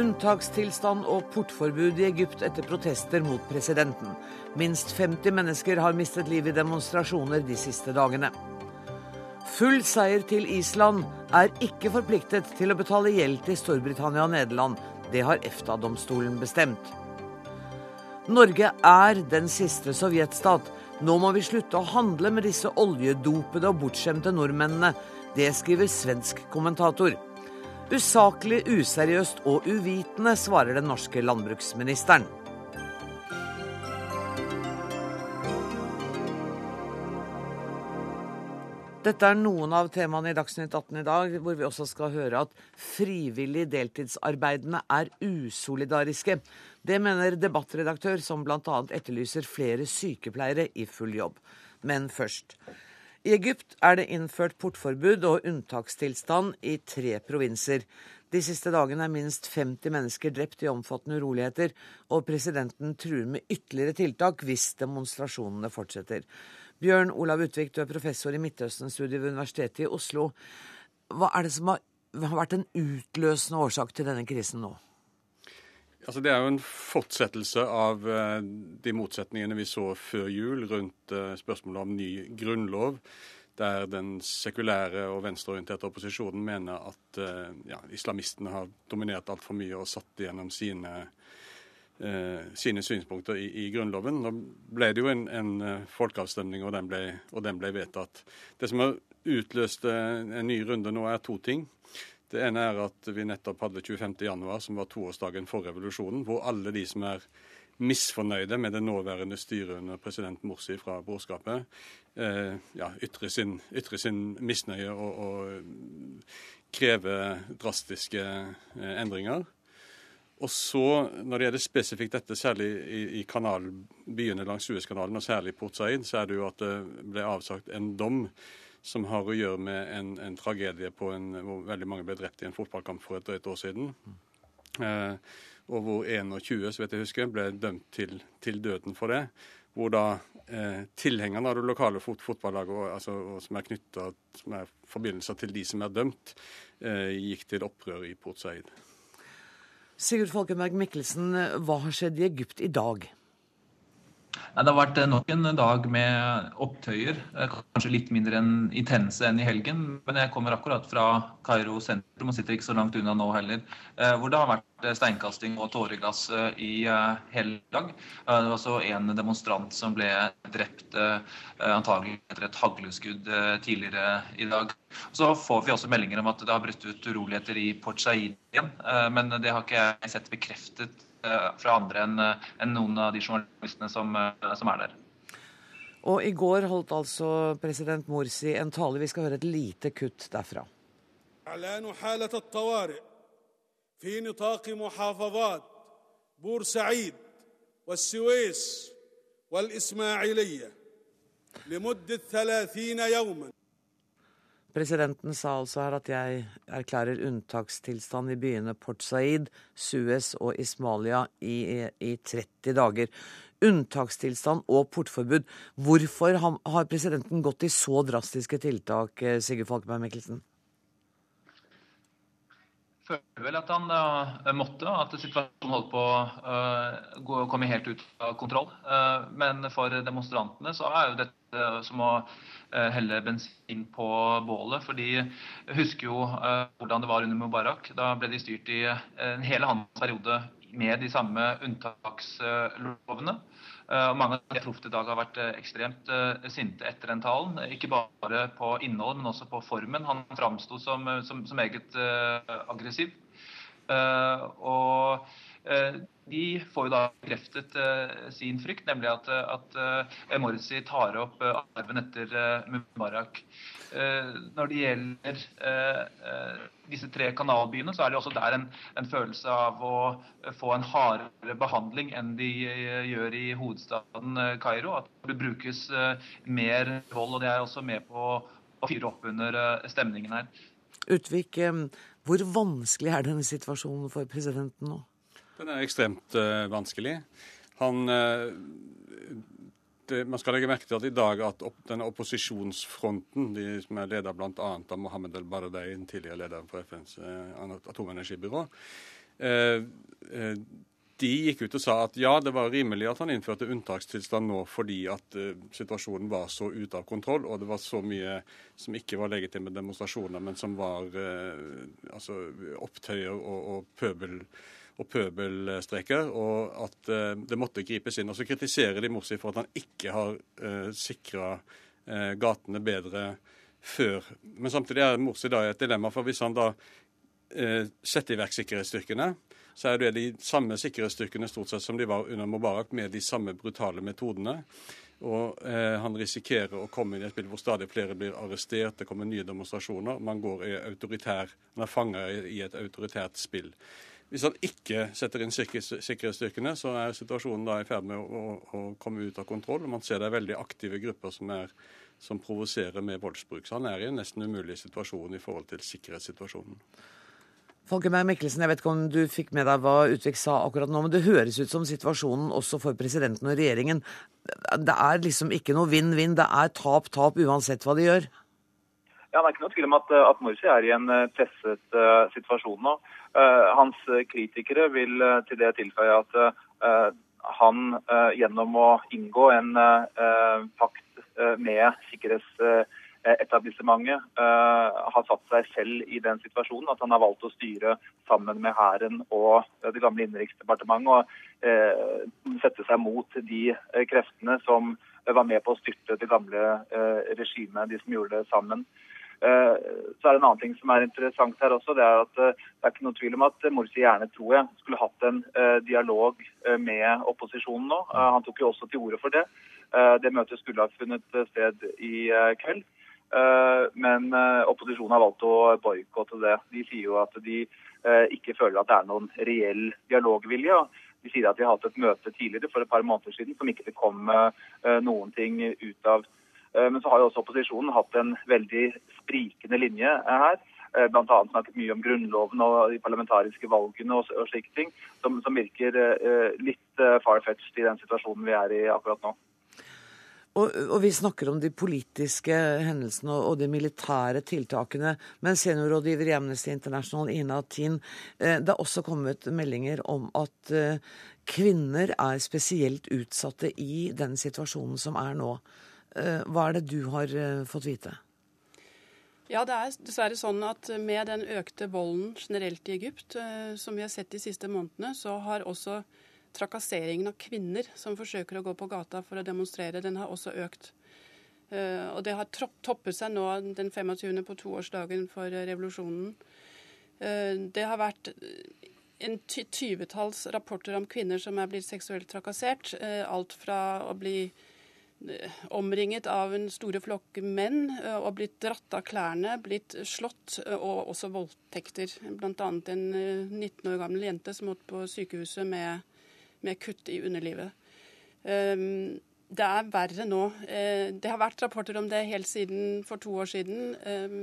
Unntakstilstand og portforbud i Egypt etter protester mot presidenten. Minst 50 mennesker har mistet livet i demonstrasjoner de siste dagene. Full seier til Island er ikke forpliktet til å betale gjeld til Storbritannia og Nederland. Det har EFTA-domstolen bestemt. Norge er den siste sovjetstat. Nå må vi slutte å handle med disse oljedopede og bortskjemte nordmennene. Det skriver svensk kommentator. Usaklig, useriøst og uvitende, svarer den norske landbruksministeren. Dette er noen av temaene i Dagsnytt 18 i dag, hvor vi også skal høre at frivillig deltidsarbeidende er usolidariske. Det mener debattredaktør, som bl.a. etterlyser flere sykepleiere i full jobb. Men først. I Egypt er det innført portforbud og unntakstilstand i tre provinser. De siste dagene er minst 50 mennesker drept i omfattende uroligheter, og presidenten truer med ytterligere tiltak hvis demonstrasjonene fortsetter. Bjørn Olav Utvik, du er professor i Midtøsten-studiet ved Universitetet i Oslo. Hva er det som har, vært en utløsende årsak til denne krisen nå? Altså, det er jo en fortsettelse av eh, de motsetningene vi så før jul rundt eh, spørsmålet om ny grunnlov, der den sekulære og venstreorienterte opposisjonen mener at eh, ja, islamistene har dominert altfor mye og satt igjennom sine, sine synspunkter i, i, Grunnloven. Nå ble det jo en, en folkeavstemning, og den, ble, og den ble vedtatt. Det som har utløst en ny runde nå, er to ting. Det ene er at vi nettopp hadde 25.1, som var toårsdagen for revolusjonen, hvor alle de som er misfornøyde med det nåværende styret under president Morsi fra brorskapet, eh, ja, ytrer, sin, ytre sin misnøye og, og krever drastiske eh, endringer. Og så, Når det gjelder spesifikt dette, særlig i, i kanal, byene langs Suezkanalen, og særlig Port Said, så er det jo at det ble avsagt en dom som har å gjøre med en, en tragedie en, hvor veldig mange ble drept i en fotballkamp for et drøyt år siden. Eh, og hvor 21 så vet jeg husker, ble dømt til, til døden for det. Hvor da eh, tilhengerne av det lokale fot fotballaget, altså, som er knytta er forbindelser til de som er dømt, eh, gikk til opprør i Port Said. Sigurd Folkeberg Mikkelsen, hva har skjedd i Egypt i dag? Det har vært eh, nok en dag med opptøyer. Eh, kanskje litt mindre enn intense enn i helgen. Men jeg kommer akkurat fra Kairo sentrum og sitter ikke så langt unna nå heller. Eh, hvor det har vært steinkasting og tåregass i hele dag. Det var også en demonstrant som ble drept antagelig etter et hagleskudd tidligere i dag. Så får vi også meldinger om at det har brutt ut uroligheter i Port Said igjen. Men det har ikke jeg sett bekreftet fra andre enn eh, en noen av de journalistene som, eh, som, er der. Og i går holdt altså president Morsi en tale. Vi skal høre et lite kutt derfra. في نطاق محافظات بورسعيد والسويس والإسماعيلية لمدة ثلاثين يوما Presidenten sa altså her at jeg erklærer unntakstilstand i byene Port Said, Suez og Ismalia i, i 30 dager. Unntakstilstand og portforbud. Hvorfor har presidenten gått i så drastiske tiltak, eh, Sigurd Falkenberg Mikkelsen? føler vel at han uh, måtte, at situasjonen holdt på å uh, komme helt ut av kontroll. Men for demonstrantene så er jo dette som å helle bensin på bålet. For de husker jo hvordan det var under Mubarak. Da ble de styrt i en hele hans periode med de samme unntakslovene. Og mange av de jeg i dag, har vært ekstremt sinte etter den talen. Ikke bare på innhold, men også på formen. Han framsto som, som, som, meget aggressiv. og de får jo da bekreftet sin frykt, nemlig at, at Morsi tar opp arven etter Mubarak. når det gjelder disse tre kanalbyene, så er det også der en, en, følelse av å få en hardere behandling enn de eh, gjør i hovedstaden eh, Kairo. At det brukes eh, mer vold, og det er også med på å fyre opp under stemningen her. Utvik, hvor vanskelig er denne situasjonen for presidenten nå? Den er ekstremt uh, vanskelig. Han uh, det, man skal legge merke til at i dag at opp, denne opposisjonsfronten, de som er ledet bl.a. av Mohammed el-Baradei, den tidligere lederen for FNs eh, atomenergibyrå, eh, eh, de gikk ut og sa at ja, det var rimelig at han innførte unntakstilstand nå fordi at uh, situasjonen var så ute av kontroll, og det var så mye som ikke var legitime demonstrasjoner, men som var uh, altså opptøyer og, og pøbel og pøbelstreker, og at uh, det måtte gripes inn. Og så kritiserer de Morsi for at han ikke har uh, sikra uh, gatene bedre før. Men samtidig er Morsi da et dilemma, for hvis han da setter i verk sikkerhetsstyrkene, så er det de samme sikkerhetsstyrkene stort sett som de var under Mubarak, med de samme brutale metodene. Og eh, han risikerer å komme inn i et spill hvor stadig flere blir arrestert, det kommer nye demonstrasjoner. Man går i autoritær, man er fanga i et autoritært spill. Hvis han ikke setter inn sikkerhetsstyrkene, så er situasjonen da i ferd med å, å, å, komme ut av kontroll. Man ser det er veldig aktive grupper som, er, som provoserer med voldsbruk. Så han er i en nesten umulig situasjon i forhold til sikkerhetssituasjonen. Folkeberg Mikkelsen, jeg vet ikke om du fikk med deg hva Utvik sa akkurat nå, men det høres ut som situasjonen også for presidenten og regjeringen Det er liksom ikke noe vinn-vinn, det er tap-tap uansett hva de gjør? Ja, Det er ikke noe tvil om at, at Morsi er i en presset uh, situasjon nå. Uh, hans kritikere vil uh, til det tilføye at eh, han gjennom å inngå en pakt med sikkerhetsetablissementet har satt seg selv i den situasjonen at han har valgt å styre sammen med hæren og det gamle innenriksdepartementet og sette seg mot de kreftene som var med på å styrte det gamle regimet, de som gjorde det sammen. Eh, så er det en annen ting som er interessant her også. Det er at eh, det er ikke noe tvil om at Morsi gjerne, tror jeg, skulle hatt en eh, dialog med opposisjonen nå. Han tok jo også til orde for det. Det møtet skulle ha funnet sted i kveld. Men opposisjonen har valgt å boikotte det. De sier jo at de ikke føler at det er noen reell dialogvilje. De sier at de har hatt et møte tidligere for et par måneder siden som ikke kom noen ting ut av. Eh, men så har jo også opposisjonen hatt en veldig sprikende linje her. Eh, Bl.a. snakket mye om Grunnloven og de parlamentariske valgene og, og slike ting, som, som virker litt uh, far-fetched i den situasjonen vi er i akkurat nå. Og, og, Vi snakker om de politiske hendelsene og, og de militære tiltakene. Men seniorrådgiver i Amnesty International, Ina Tin, eh, det har også kommet meldinger om at eh, kvinner er spesielt utsatte i den situasjonen som er nå. Eh, hva er det du har eh, fått vite? Ja, det er dessverre sånn at med den økte volden generelt i Egypt, eh, som vi har sett de siste månedene, så har også trakasseringen av kvinner som forsøker å gå på gata for å demonstrere, den har også økt. Og det har toppet seg nå den 25. på toårsdagen for revolusjonen. Det har vært en tyvetalls rapporter om kvinner som er blitt seksuelt trakassert. Alt fra å bli omringet av en store flokk menn eh, og blitt dratt av klærne, blitt slått eh, og også voldtekter. Bl.a. en 19 eh, år gammel jente som måtte på sykehuset med, med kutt i underlivet. Um, det er verre nå. Det har vært rapporter om det helt siden for to år siden,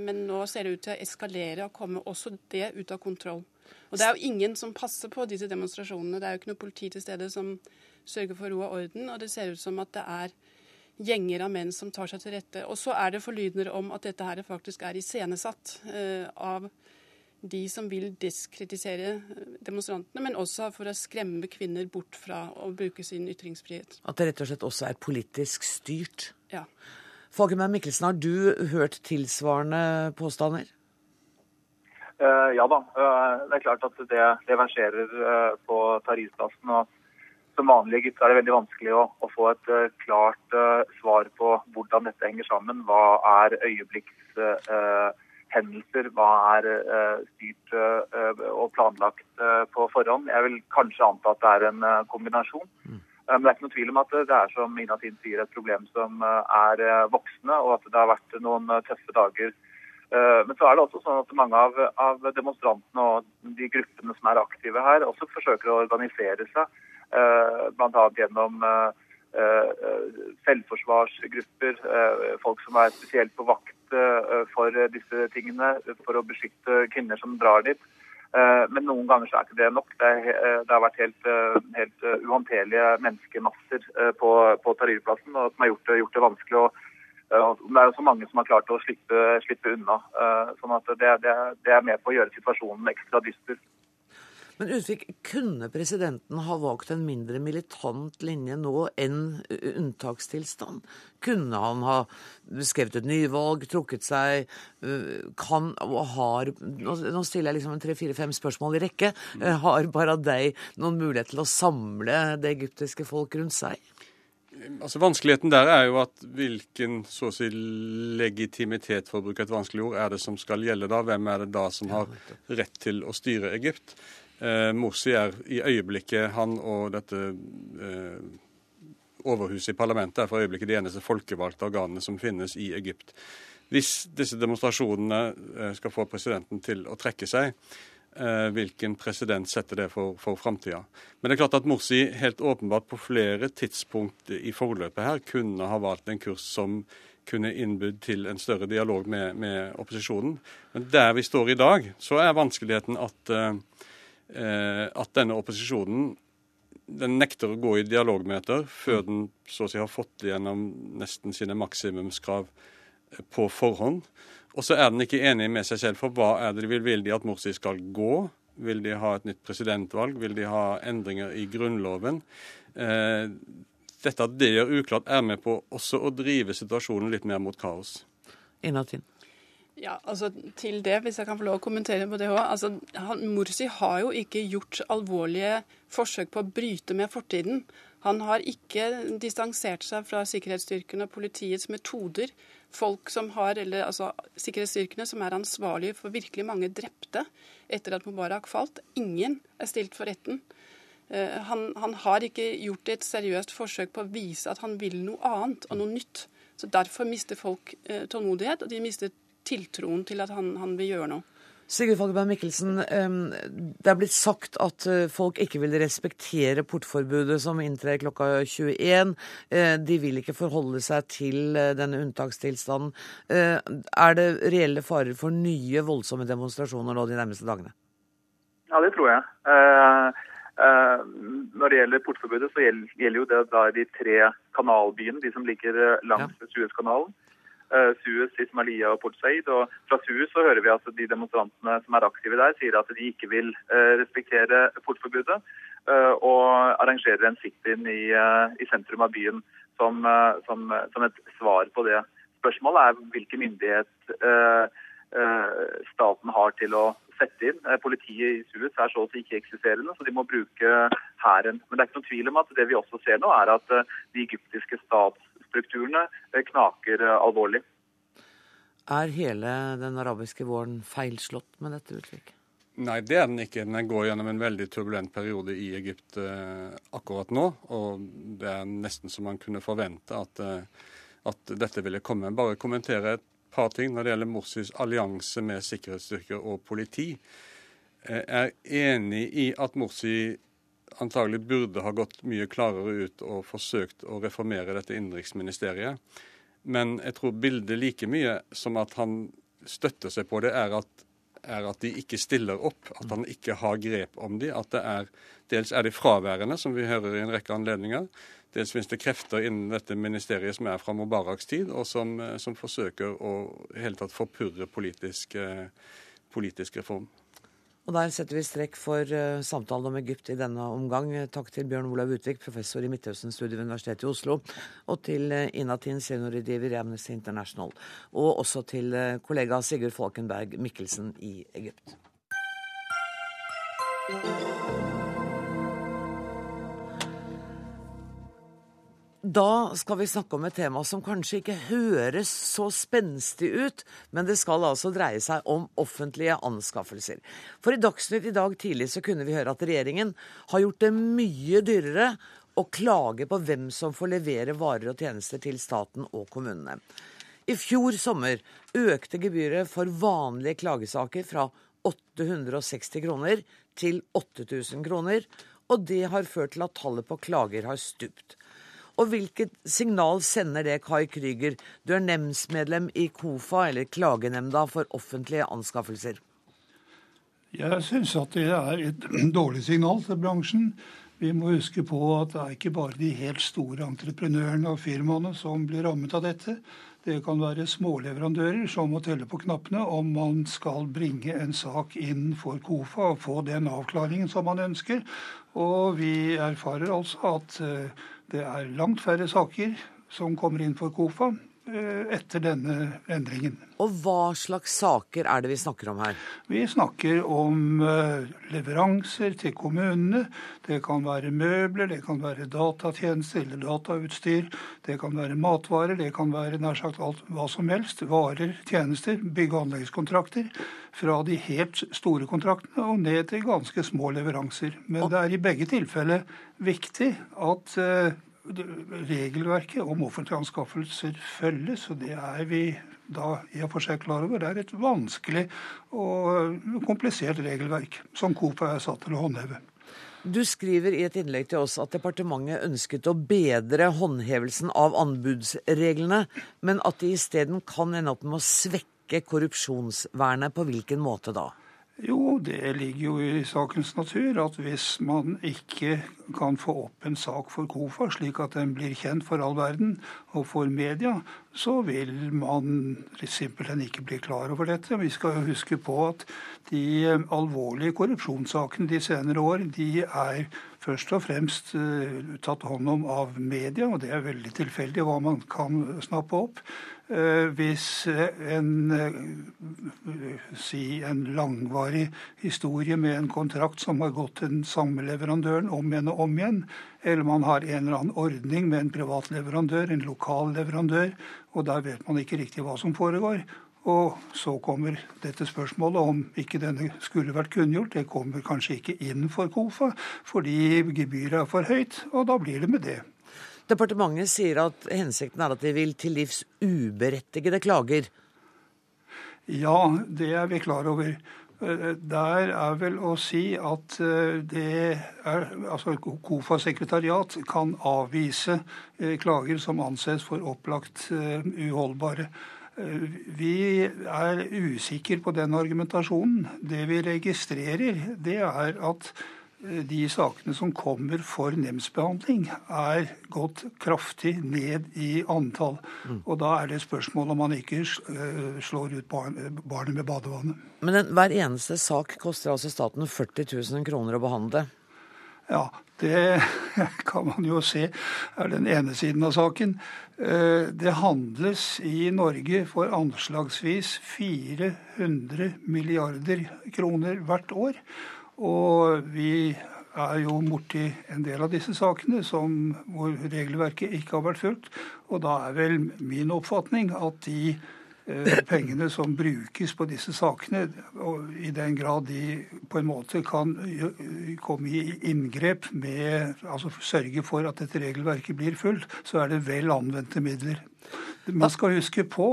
men nå ser det ut til å eskalere og komme også det ut av kontroll. Og Det er jo ingen som passer på disse demonstrasjonene. Det er jo ikke noe politi til stede som sørger for ro og orden, og det ser ut som at det er gjenger av menn som tar seg til rette. Og så er det forlydender om at dette her faktisk er iscenesatt eh, av de som vil diskritisere demonstrantene, men også for å skremme kvinner bort fra å bruke sin ytringsfrihet. At det rett og slett også er politisk styrt? Ja. Fagermann Mikkelsen, har du hørt tilsvarende påstander? Uh, ja da. Uh, det er klart at det, det verserer uh, på Tarisplassen. og som vanlig gutt er det veldig vanskelig å, å få et uh, klart uh, svar på hvordan dette henger sammen. Hva er øyeblikkshendelser? Uh, hva er styrt og planlagt på forhånd? Jeg vil kanskje anta at det er en kombinasjon. Mm. Men det er ikke noe tvil om at det er som Ina Tin sier, et problem som er voksende, og at det har vært noen tøffe dager. Men så er det også sånn at mange av, av demonstrantene og de gruppene som er aktive her, også forsøker å organisere seg Eh, bl.a. gjennom eh, eh, selvforsvarsgrupper, folk som er spesielt på vakt for disse tingene, for å beskytte kvinner som drar dit. Men noen ganger så er ikke det nok. Det, er, det har vært helt, helt uhåndterlige menneskemasser på, på Tahrir-plassen som har gjort det, gjort det vanskelig. å det er jo så mange som har klart å slippe, slippe unna. sånn at det, det, er med på å gjøre situasjonen ekstra dyster. Men Utvik, kunne presidenten ha valgt en mindre militant linje nå enn unntakstilstand? Kunne han ha skrevet et nyvalg, trukket seg, kan og har Nå stiller jeg liksom en tre-fire-fem spørsmål i rekke. Har Baradei noen mulighet til å samle det egyptiske folk rundt seg? Altså Vanskeligheten der er jo at hvilken så å si legitimitet, for å bruke et vanskelig ord, er det som skal gjelde da? Hvem er det da som har rett til å styre Egypt? Eh, Morsi er i øyeblikket, han og dette eh, overhuset i parlamentet er for øyeblikket de eneste folkevalgte organene som finnes i Egypt. Hvis disse demonstrasjonene eh, skal få presidenten til å trekke seg, eh, hvilken president setter det for, for framtida? Men det er klart at Morsi helt åpenbart på flere tidspunkt i forløpet her kunne ha valgt en kurs som kunne innbudt til en større dialog med, med opposisjonen. Men der vi står i dag, så er vanskeligheten at eh, at denne opposisjonen den nekter å gå i dialogmøter før den så å si har fått gjennom nesten sine maksimumskrav eh, på forhånd. Og så er den ikke enig med seg selv, for hva er det de vil? Vil de at Morsi skal gå? Vil de ha et nytt presidentvalg? Vil de ha endringer i Grunnloven? Eh, dette at det gjør uklart, er med på også å drive situasjonen litt mer mot kaos. Inatin. Ja, altså til det, Hvis jeg kan få lov å kommentere på det òg. Altså, Morsi har jo ikke gjort alvorlige forsøk på å bryte med fortiden. Han har ikke distansert seg fra sikkerhetsstyrkene og politiets metoder. Folk som har, eller altså Sikkerhetsstyrkene som er ansvarlige for virkelig mange drepte etter at Mubarak falt. Ingen er stilt for retten. Uh, han, han har ikke gjort et seriøst forsøk på å vise at han vil noe annet og noe nytt. Så Derfor mister folk uh, tålmodighet, og de mister tiltroen til at han, han vil gjøre noe. Sigurd Fagerberg Mikkelsen, det er blitt sagt at eh, folk ikke vil respektere portforbudet som inntrer klokka 21. Eh, de vil ikke forholde seg til eh, denne unntakstilstanden. Er det reelle farer for nye voldsomme demonstrasjoner nå de nærmeste dagene? Ja, det tror jeg. Når det gjelder portforbudet, så gjelder jo det da de tre kanalbyene, de som ligger langs ja. Suezkanalen. Eh, Suez, Ismailia og Port Said. Og fra Suez så hører vi at de demonstrantene som er aktive der, sier at de ikke vil eh, respektere portforbudet. Eh, og arrangerer en sit-in i, i, sentrum av byen som, som, som, et svar på det. Spørsmålet er hvilken myndighet staten har til å sette inn. Politiet i Suez er så å si ikke-eksisterende, så de må bruke hæren. Men det er ikke noen tvil om at det vi også ser nå, er at de egyptiske stats strukturene eh, knaker eh, alvorlig. Er hele den arabiske våren feilslått med dette uttrykket? Nei, det er den ikke. Den går gjennom en veldig turbulent periode i Egypt eh, akkurat nå. Og det er nesten som man kunne forvente at, at, dette ville komme. Bare kommentere et par ting når det gjelder Morsis allianse med sikkerhetsstyrker og politi. Jeg er enig i at Morsi antagelig burde ha gått mye klarere ut og forsøkt å reformere dette innenriksministeriet. Men jeg tror bildet like mye som at han støtter seg på det, er at, er at de ikke stiller opp. At han ikke har grep om de, at det er, Dels er de fraværende, som vi hører i en rekke anledninger. Dels finnes det krefter innen dette ministeriet som er fra Mubaraks tid, og som, som forsøker å hele tatt forpurre politisk, eh, politisk reform. Og Der setter vi strekk for uh, samtalen om Egypt i denne omgang. Takk til Bjørn Olav Utvik, professor i Midtøsten-studiet ved Universitetet i Oslo, og til uh, Inatin, seniorrådgiver i Amnesty International, og også til uh, kollega Sigurd Falkenberg Mikkelsen i Egypt. Da skal vi snakke om et tema som kanskje ikke høres så spenstig ut, men det skal altså dreie seg om offentlige anskaffelser. For i Dagsnytt i dag tidlig så kunne vi høre at regjeringen har gjort det mye dyrere å klage på hvem som får levere varer og tjenester til staten og kommunene. I fjor sommer økte gebyret for vanlige klagesaker fra 860 kroner til 8000 kroner, og det har ført til at tallet på klager har stupt. Og hvilket signal sender det, Kai Krüger? Du er nemndsmedlem i KOFA, eller Klagenemnda for offentlige anskaffelser. Jeg syns at det er et dårlig signal til bransjen. Vi må huske på at det er ikke bare de helt store entreprenørene og firmaene som blir rammet av dette. Det kan være småleverandører som må telle på knappene om man skal bringe en sak inn for KOFA og få den avklaringen som man ønsker. Og vi erfarer altså at eh, det er langt færre saker som kommer inn for KOFA etter denne endringen. Og hva slags saker er det vi snakker om her? Vi snakker om eh, leveranser til kommunene. Det kan være møbler, det kan være datatjenester eller datautstyr. Det kan være matvarer, det kan være nær sagt alt hva som helst. Varer, tjenester, bygge- og anleggskontrakter. Fra de helt store kontraktene og ned til ganske små leveranser. Men det er i begge tilfeller viktig at eh, regelverket om offentlige anskaffelser følges, og det er vi da i og for seg klar over. Det er et vanskelig og komplisert regelverk som KOFA er satt til å håndheve. Du skriver i et innlegg til oss at departementet ønsket å bedre håndhevelsen av anbudsreglene, men at de isteden kan ende opp med å svekke korrupsjonsvernet. På hvilken måte da? Jo, det ligger jo i sakens natur at hvis man ikke kan få opp en sak for KOFA, slik at den blir kjent for all verden og for media, så vil man simpelthen ikke bli klar over dette. Vi skal jo huske på at de alvorlige korrupsjonssakene de senere år, de er først og fremst uh, tatt hånd om av media, og det er veldig tilfeldig hva man kan snappe opp. Uh, hvis en, uh, si en langvarig historie med en kontrakt som har gått til den samme leverandøren om igjen og om igjen, eller man har en eller annen ordning med en privat leverandør, en lokal leverandør, og der vet man ikke riktig hva som foregår, og så kommer dette spørsmålet om ikke denne skulle vært kunngjort. Det kommer kanskje ikke inn for KOFA fordi gebyret er for høyt, og da blir det med det. Departementet sier at hensikten er at de vil til livs uberettigede klager. Ja, det er vi klar over. Der er vel å si at eh, det er, altså KOFA sekretariat kan avvise eh, klager som anses for opplagt eh, uholdbare. Vi er usikre på den argumentasjonen. Det vi registrerer, det er at eh, de sakene som kommer for nemndsbehandling, er gått kraftig ned i antall. Mm. Og da er det spørsmål om man ikke eh, slår ut barnet med badevannet. Men den, hver eneste sak koster altså staten 40 000 kroner å behandle. Ja, det kan man jo se er den ene siden av saken. Eh, det handles i Norge for anslagsvis 400 milliarder kroner hvert år. Og vi er jo borti en del av disse sakene som, hvor regelverket ikke har vært fulgt. Og da er vel min oppfatning at de Eh, pengene som brukes på disse sakene, og i den grad de på en måte kan komme i inngrep med Altså sørge for at dette regelverket blir fulgt, så er det vel anvendte midler. Man skal huske på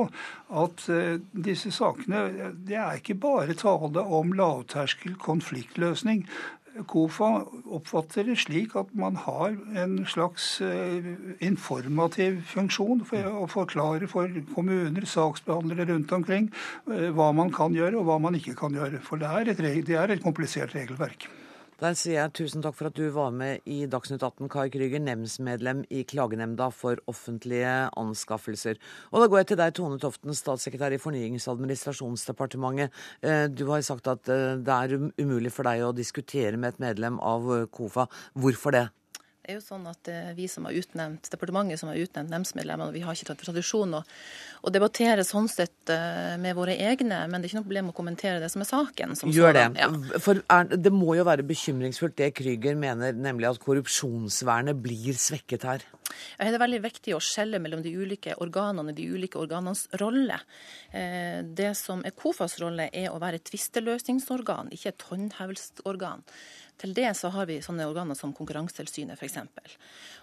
at uh, disse sakene Det er ikke bare tale om lavterskel konfliktløsning. KOFA oppfatter det slik at man har en slags eh, informativ funksjon for å forklare for kommuner, saksbehandlere rundt omkring, eh, hva man kan gjøre og hva man ikke kan gjøre. For det er et, det er et komplisert regelverk. Der sier jeg tusen takk for at du var med i Dagsnytt 18, Kai Krüger, nemndsmedlem i Klagenemnda for offentlige anskaffelser. Og da går jeg til deg, Tone Toften, statssekretær i Fornyings- og administrasjonsdepartementet. Eh, du har sagt at eh, det er umulig for deg å diskutere med et medlem av eh, KOFA. Hvorfor det? Det er jo sånn at eh, vi som har utnevnt, Departementet som har utnevnt nemndsmedlemmene, vi har ikke tatt tradisjon å, å, debattere sånn sett eh, med våre egne, men det er ikke noe problem å kommentere det som er saken. Som Gjør det. Ja. For er, det må jo være bekymringsfullt det Krüger mener, nemlig at korrupsjonsvernet blir svekket her? Ja, det er veldig viktig å skjelle mellom de ulike organene, de ulike organenes rolle. Eh, det som er KOFAs rolle, er å være et tvisteløsningsorgan, ikke et håndhevelsesorgan. Til det så har vi sånne organer som Konkurransetilsynet f.eks.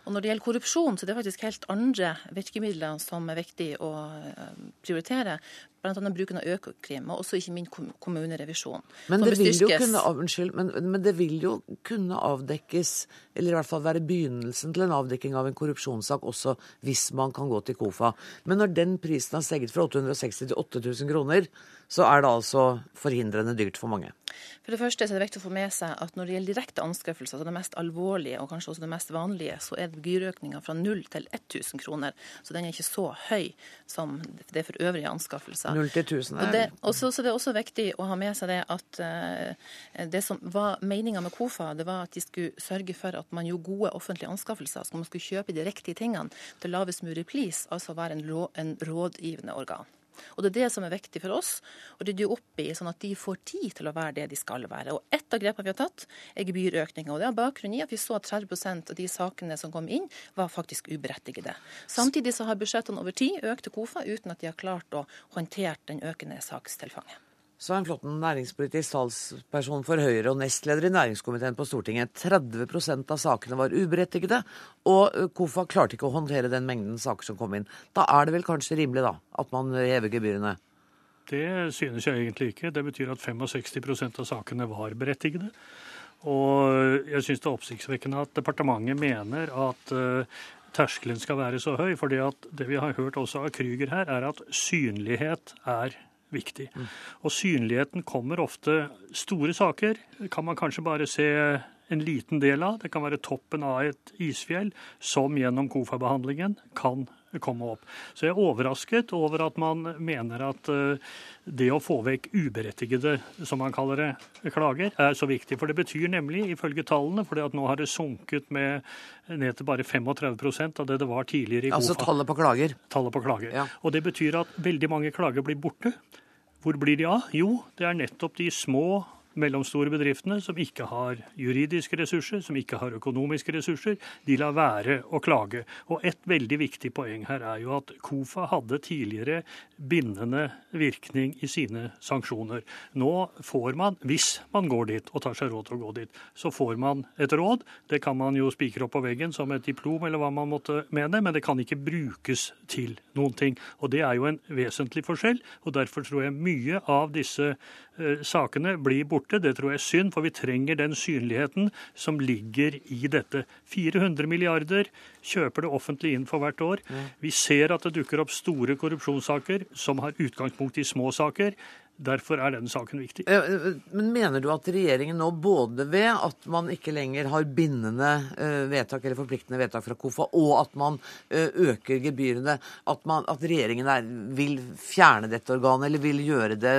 Og når det gjelder korrupsjon, så er det faktisk helt andre virkemidler som er viktig å eh, prioritere. Bl.a. bruken av Økokrim, og også ikke min kommunerevisjon. Men det, vil jo kunne, unnskyld, men, men det vil jo kunne avdekkes, eller i hvert fall være begynnelsen til en avdekking av en korrupsjonssak også, hvis man kan gå til KOFA. Men når den prisen har steget fra 860 til 8000 kroner, så er det altså forhindrende dyrt for mange. For det første er det viktig å få med seg at når det gjelder direkte anskaffelser, altså det mest alvorlige og kanskje også det mest vanlige, så er gebyrøkninga fra 0 til 1000 kroner. Så den er ikke så høy som det er for øvrige anskaffelser. 0 til 1000 er... Og så er det også viktig å ha med seg det at uh, det som var meninga med KOFA, det var at de skulle sørge for at man gjorde gode offentlige anskaffelser. Så man skulle kjøpe de riktige tingene til lavest mulig pris, altså være en, en rådgivende organ. Og Det er det som er viktig for oss, å rydde opp i, sånn at de får tid til å være det de skal være. Og Ett av grepene vi har tatt, er gebyrøkninga. Det har bakgrunn i at vi så at 30 av de sakene som kom inn, var faktisk uberettigede. Samtidig så har budsjettene over tid økt til KOFA uten at de har klart å håndtere den økende sakstilfanget. Svein Flåtten, næringspolitisk talsperson for Høyre og nestleder i næringskomiteen på Stortinget. 30% av sakene var uberettigede, og KOFA klarte ikke å håndtere den mengden saker som kom inn. Da er det vel kanskje rimelig da, at man hever gebyrene? Det synes jeg egentlig ikke. Det betyr at 65% av sakene var berettigede. Og jeg syns det er oppsiktsvekkende at departementet mener at terskelen skal være så høy. For det vi har hørt også av Krüger her, er at synlighet er viktig. Og synligheten kommer ofte Store saker kan man kanskje bare se en liten del av. Det kan være toppen av et isfjell som gjennom KOFA-behandlingen kan komme opp. Så jeg er overrasket over at man mener at eh, det å få vekk uberettigede, som man kaller det, klager, er så viktig. For det betyr nemlig, ifølge tallene, for nå har det sunket med ned til bare 35% av det det var tidligere i. Altså tallet på klager? Tallet på klager. Ja. Og det betyr at veldig mange klager blir borte. Hvor blir de av? Jo, det er nettopp de små mellomstore bedriftene som ikke har juridiske ressurser, som ikke har økonomiske ressurser, de lar være å klage. Og et veldig viktig poeng her er jo at KOFA hadde tidligere bindende virkning i sine sanksjoner. Nå får man, hvis man går dit og tar seg råd til å gå dit, så får man et råd. Det kan man jo spikre opp på veggen som et diplom eller hva man måtte mene, men det kan ikke brukes til noen ting. Og det er jo en vesentlig forskjell, og derfor tror jeg mye av disse sakene blir borte. Det tror jeg er synd, for vi trenger den synligheten som ligger i dette. 400 milliarder kjøper det offentlige inn for hvert år. Vi ser at det dukker opp store korrupsjonssaker som har utgangspunkt i små saker. Derfor er den saken viktig. Men Mener du at regjeringen nå, både ved at man ikke lenger har bindende vedtak eller forpliktende vedtak fra KOFA, og at man øker gebyrene, at, man, at regjeringen er, vil fjerne dette organet, eller vil gjøre det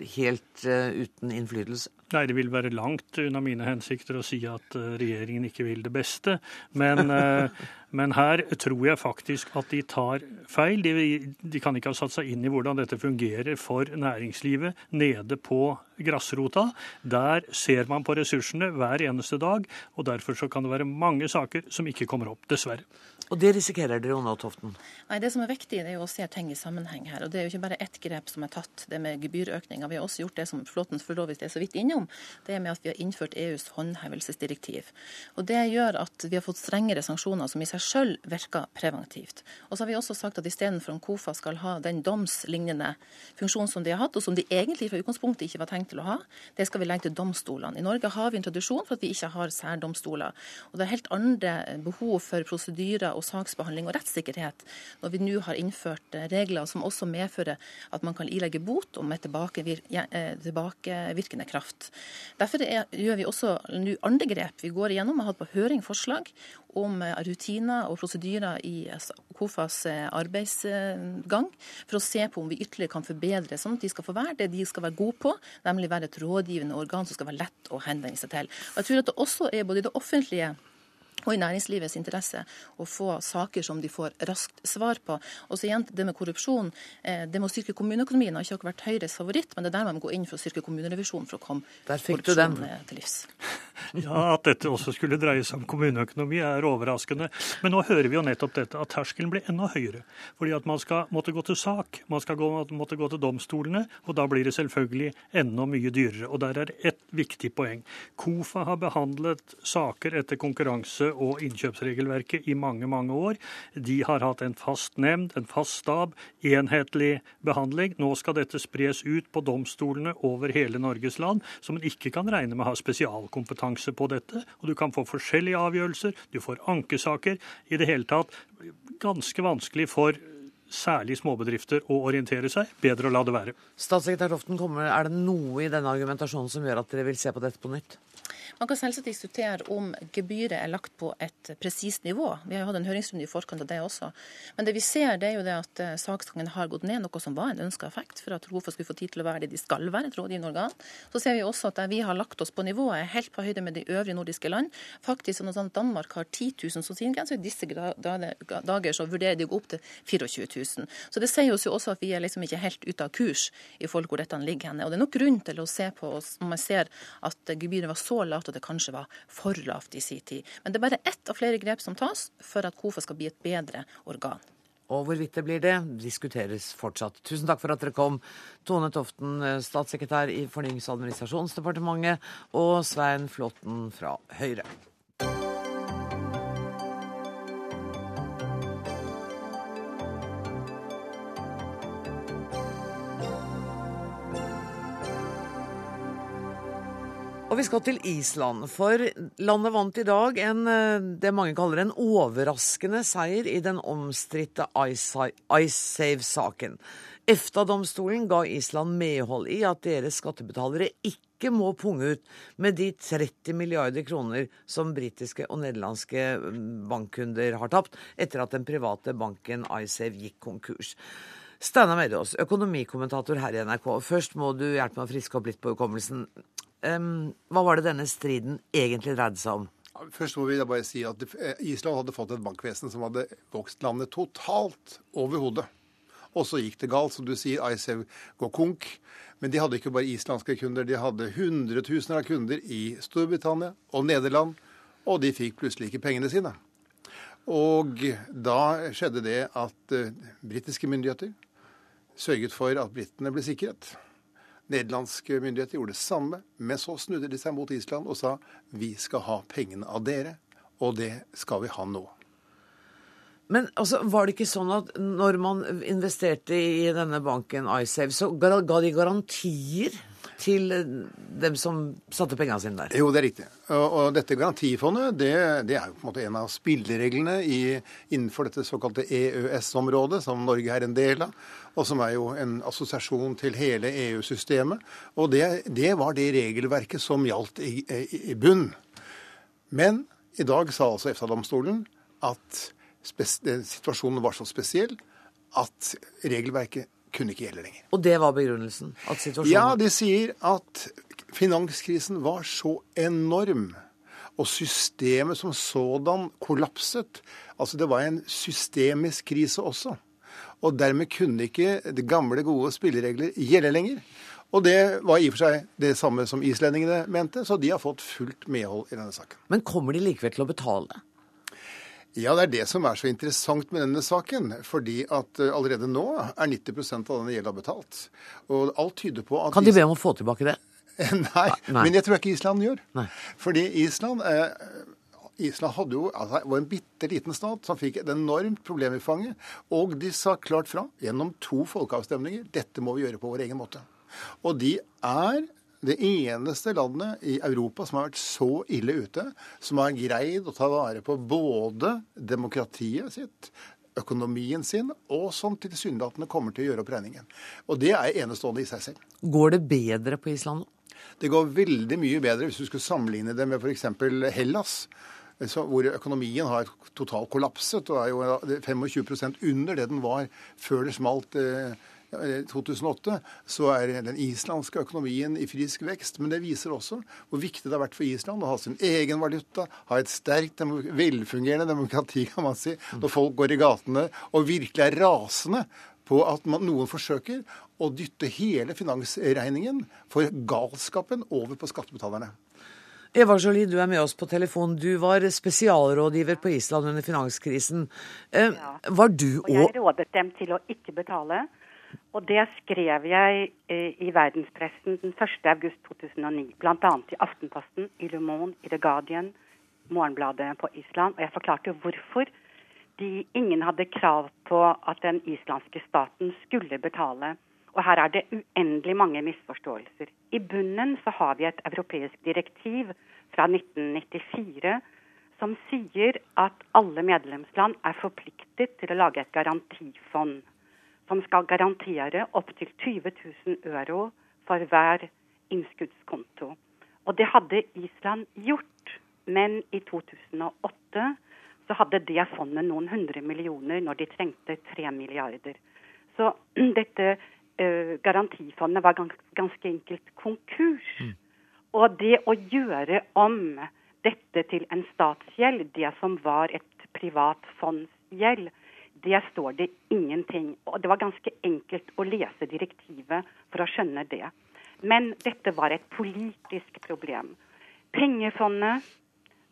helt uten innflytelse? Nei, det vil være langt unna mine hensikter å si at regjeringen ikke vil det beste. Men Men her tror jeg faktisk at de tar feil. De, de, kan ikke ha satt seg inn i hvordan dette fungerer for næringslivet nede på grasrota. Der ser man på ressursene hver eneste dag, og derfor så kan det være mange saker som ikke kommer opp, dessverre. Og det risikerer dere jo nå, Toften? Nei, Det som er viktig, det er jo å se ting i sammenheng her. Og det er jo ikke bare ett grep som er tatt, det med gebyrøkninga. Vi har også gjort det som Flåten for så vidt er så vidt innom, det med at vi har innført EUs håndhevelsesdirektiv. Og Det gjør at vi har fått strengere sanksjoner som i seg sjøl virker preventivt. Og så har vi også sagt at istedenfor at KOFA skal ha den domslignende funksjonen som de har hatt, og som de egentlig fra utgangspunktet ikke var tenkt til å ha, det skal vi legge til domstolene. I Norge har vi en tradisjon for at vi ikke har særdomstoler. Og det er helt andre behov for prosedyrer og saksbehandling og rettssikkerhet når vi nå har innført regler som også medfører at man kan ilegge bot om med tilbakevir eh, tilbakevirkende kraft. Derfor er, gjør vi også nå andre grep. Vi går igjennom og har hatt på høring forslag om eh, rutiner og prosedyrer i eh, KOFAs eh, arbeidsgang, for å se på om vi ytterligere kan forbedre, sånn at de skal få være det de skal være gode på, nemlig være et rådgivende organ som skal være lett å henvende seg til. Og jeg tror at det også er både i det offentlige og i næringslivets interesse å få saker som de får raskt svar på. Og så igjen det med korrupsjon. Eh, det med å styrke kommuneøkonomien har ikke vært Høyres favoritt, men det er der man må gå inn for å styrke kommunerevisjonen for å komme korrupsjonen til livs. Ja, At dette også skulle dreie seg om kommuneøkonomi er overraskende. Men nå hører vi jo nettopp dette, at terskelen blir enda høyere. Fordi at man skal måtte gå til sak, man skal gå, måtte gå til domstolene, og da blir det selvfølgelig enda mye dyrere. Og der er ett viktig poeng. KOFA har behandlet saker etter konkurranse og innkjøpsregelverket i mange, mange år. De har hatt en fast nemnd, en fast stab, enhetlig behandling. Nå skal dette spres ut på domstolene over hele Norges land, som en ikke kan regne med har spesialkompetanse på dette. Og du kan få forskjellige avgjørelser, du får ankesaker. I det hele tatt ganske vanskelig for særlig småbedrifter å orientere seg. Bedre å la det være. Statssekretær Toften, er det noe i denne argumentasjonen som gjør at dere vil se på dette på nytt? Man kan selvsagt diskutere om gebyret er lagt på et presist nivå. Vi har jo hatt en høringsrunde i forkant av det også. Men det vi ser, det er jo det at eh, saksgangen har gått ned, noe som var en ønska effekt for at ROFA skulle få tid til å være det de skal være, et rådgivende organ. Så ser vi også at vi har lagt oss på nivået, helt på høyde med de øvrige nordiske land. Faktisk sånn at Danmark har 10 000 som sin grense, og i disse dager så vurderer de å gå opp til 24 000. Så det sier oss jo også at vi er liksom ikke helt ute av kurs i forhold hvor dette ligger henne. Og det er nok grunn til å se på oss når man ser at gebyret var så lavt at det kanskje var for lavt i sin tid. Men det er bare ett av flere grep som tas for at KOFA skal bli et bedre organ. Og hvorvidt det blir det, diskuteres fortsatt. Tusen takk for at dere kom, Tone Toften, statssekretær i Fornyings- og administrasjonsdepartementet, og Svein Flåtten fra Høyre. Og vi skal til Island, for landet vant i dag en, eh, det mange kaller en overraskende seier i den omstridte IceSave-saken. EFTA-domstolen ga Island medhold i at deres skattebetalere ikke må punge ut med de 30 milliarder kroner som britiske og nederlandske mm, bankkunder har tapt etter at den private banken IceSave gikk konkurs. Steinar Medås, økonomikommentator her i NRK. Først må du hjelpe meg å friske opp litt på hukommelsen. Um, hva var det denne striden egentlig dreide seg om? Først må vi bare si at Island hadde fått et bankvesen som hadde vokst landet totalt over hodet. Og så gikk det galt. Som du sier, ICEV går konk. Men de hadde ikke bare islandske kunder, de hadde hundretusener av kunder i Storbritannia og Nederland. Og de fikk plutselig ikke pengene sine. Og da skjedde det at uh, britiske myndigheter sørget for at britene ble sikret. Nederlandske myndigheter gjorde det samme, men så snudde de seg mot Island og sa vi skal ha pengene av dere, og det skal vi ha nå. Men altså, var det ikke sånn at når man investerte i denne banken iSave, så ga de garantier til dem som satte pengene sine der? Jo, det er riktig. Og, og dette garantifondet det, det, er jo på en måte en av spillereglene i, innenfor dette såkalte EØS-området, som Norge er en del av, og som er jo en assosiasjon til hele EU-systemet. Og det, det, var det regelverket som gjaldt i, i, i bunn. Men i dag sa altså EFTA-domstolen at situasjonen var så spesiell at regelverket kunne ikke gjelde lenger. Og det var begrunnelsen? Ja, de sier at finanskrisen var så enorm. Og systemet som sådan kollapset. Altså det var en systemisk krise også. Og dermed kunne ikke de gamle, gode spilleregler gjelde lenger. Og det var i og for seg det samme som islendingene mente, så de har fått fullt medhold i denne saken. Men kommer de likevel til å betale? Ja, det er det som er så interessant med denne saken. Fordi at eh, allerede nå er 90% av denne gjelda betalt. Og alt tyder på at Kan de be om å få tilbake det? Nei, Nei, men jeg tror ikke Island gjør. Nei. Fordi Island eh, Island hadde jo, altså, var en bitte liten stat som fikk et enormt problem i fanget. Og de sa klart fra gjennom to folkeavstemninger dette må vi gjøre på vår egen måte. Og de er det eneste landet i Europa som har vært så ille ute, som har greid å ta vare på både demokratiet sitt, økonomien sin, og som tilsynelatende kommer til å gjøre opp regningen. Og det er enestående i seg selv. Går det bedre på Island nå? Det går veldig mye bedre hvis du skulle sammenligne det med f.eks. Hellas. Hvor økonomien har totalt kollapset og er jo 25% under det den var før det smalt eh, 2008, så er den islandske økonomien i frisk vekst. Men det viser også hvor viktig det har vært for Island å ha sin egen valuta, ha et sterkt, velfungerende demokrati, kan man si, når folk går i gatene og virkelig er rasende på at man, noen forsøker å dytte hele finansregningen for galskapen over på skattebetalerne. Eva Jolie, du er med oss på telefon. Du var spesialrådgiver på Island under finanskrisen. Eh, ja. Var du òg Og jeg rådet dem til å ikke betale. Og det skrev jeg eh, i verdenspressen den 1.8.2009. Bl.a. i Aftenposten, i Le Monde, i The Guardian, Morgenbladet på Island. Og jeg forklarte hvorfor de, ingen hadde krav på at den islandske staten skulle betale. Og her er det uendelig mange misforståelser. I bunnen så har vi et europeisk direktiv fra 1994 som sier at alle medlemsland er forpliktet til å lage et garantifond. som skal garantere opptil 20 000 euro for hver innskuddskonto. Og det hadde Island gjort. Men i 2008 så hadde det fondet noen hundre millioner når de trengte tre milliarder. Så dette uh, garantifondet var gans ganske enkelt konkurs. Mm. Og det å gjøre om dette til en statsgjeld, det som var et privat fondsgjeld, det står det ingenting. Og det var ganske enkelt å lese direktivet for å skjønne det. Men dette var et politisk problem. Pengefondet,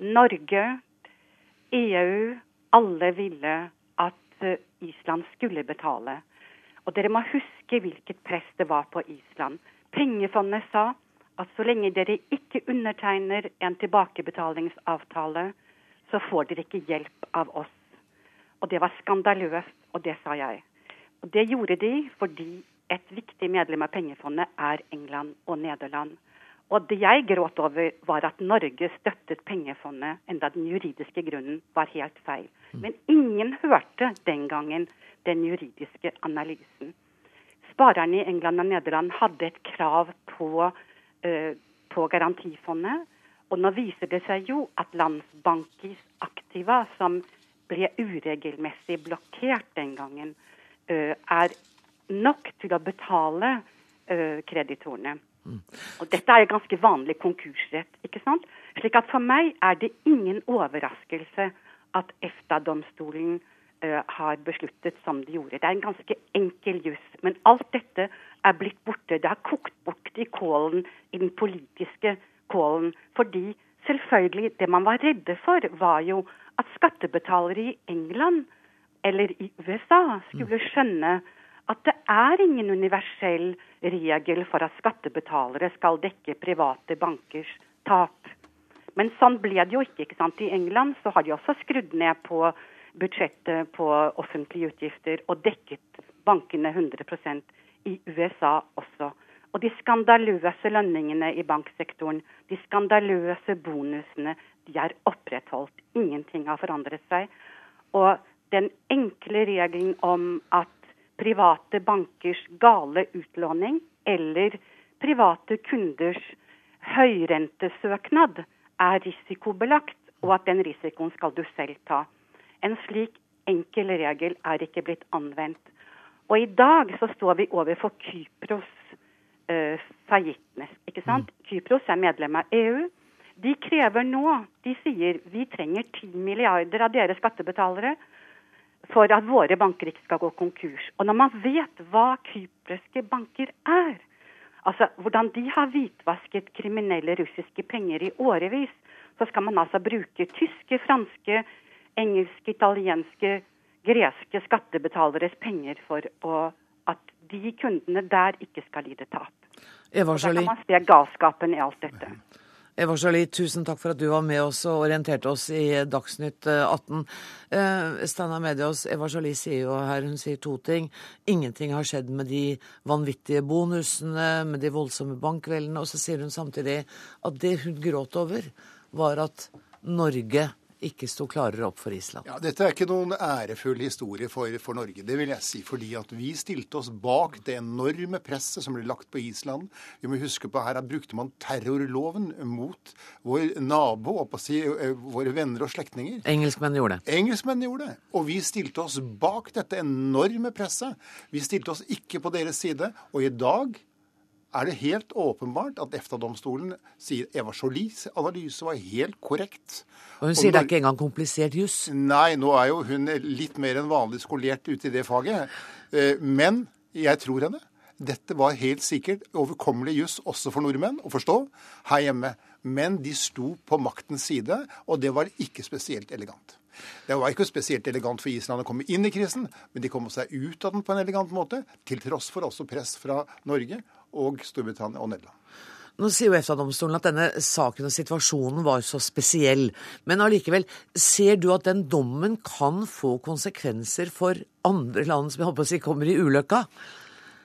Norge, EU, alle ville at eh, Island skulle betale. Og dere må huske hvilket press det var på Island. Pengefondet sa at så lenge dere ikke undertegner en tilbakebetalingsavtale, så får dere ikke hjelp av oss. Og det var skandaløst, og det sa jeg. Og det gjorde de fordi et viktig medlem av pengefondet er England og Nederland. Og det jeg gråt over, var at Norge støttet pengefondet, enda den juridiske grunnen var helt feil. Mm. Men ingen hørte den gangen den juridiske analysen. Sparerne i England og Nederland hadde et krav på, uh, på garantifondet. Og nå viser det seg jo at Landsbankis aktiva, som ble uregelmessig blokkert den gangen, uh, er nok til å betale uh, kreditorene. Og dette er ganske vanlig konkursrett. ikke sant? Slik at for meg er det ingen overraskelse at EFTA-domstolen uh, har besluttet som de gjorde. Det er en ganske enkel juss. Men alt dette er blitt borte. Det har kokt bort i kålen, i den politiske kålen. Fordi selvfølgelig, det man var redde for, var jo at skattebetalere i England eller i USA skulle mm. skjønne at det er ingen universell regel for at skattebetalere skal dekke private bankers tap. Men sånn ble det jo ikke. ikke sant? I England så har de også skrudd ned på budsjettet på offentlige utgifter og dekket bankene 100% i USA også. Og de skandaløse lønningene i banksektoren, de skandaløse bonusene, de er opprettholdt. Ingenting har forandret seg. Og den enkle regelen om at private bankers gale utlåning eller private kunders høyrentesøknad er risikobelagt, og at den risikoen skal du selv ta. En slik enkel regel er ikke blitt anvendt. Og i dag så står vi overfor Kypros uh, fagittnes. ikke sant? Mm. Kypros er medlem av EU. De krever nå, de sier vi trenger 10 milliarder av dere skattebetalere for at våre banker ikke skal gå konkurs. Og når man vet hva kypriske banker er, altså hvordan de har hvitvasket kriminelle russiske penger i årevis, så skal man altså bruke tyske, franske, engelske, italienske, greske skattebetaleres penger for å, at de kundene der ikke skal lide tap. Eva Jolie. Da kan man se galskapen i alt dette. Eva Jolie, tusen takk for at du var med oss og orienterte oss i Dagsnytt 18. Eh, eh, Steinar Medias, Eva Jolie sier jo her, hun sier to ting. Ingenting har skjedd med de vanvittige bonusene, med de voldsomme bankveldene. Og så sier hun samtidig at det hun gråt over, var at Norge ikke sto klarere opp for Island. Ja, Dette er ikke noen ærefull historie for, for, Norge, det vil jeg si. Fordi at vi stilte oss bak det enorme presset som ble lagt på Island. Vi må huske på her at brukte man terrorloven mot vår nabo, og på å si eh, våre venner og slektninger. Engelskmenn gjorde det. Engelskmenn gjorde det. Og vi stilte oss bak dette enorme presset. Vi stilte oss ikke på deres side. Og i dag er det helt åpenbart at EFTA-domstolen sier Eva Jolies analyse var helt korrekt. Og Hun sier og det er ikke engang komplisert juss? Nei, nå er jo hun litt mer enn vanlig skolert ute i det faget. Eh, men jeg tror henne. Dette var helt sikkert overkommelig juss også for nordmenn å forstå her hjemme. Men de sto på maktens side, og det var ikke spesielt elegant. Det var ikke spesielt elegant for Island å komme inn i krisen, men de kom seg ut av den på en elegant måte, til tross for også press fra Norge og Storbritannia og Nederland. Nå sier jo EFTA-domstolen at denne saken og situasjonen var så spesiell. Men allikevel, ser du at den dommen kan få konsekvenser for andre land som jeg håper å si kommer i ulykka?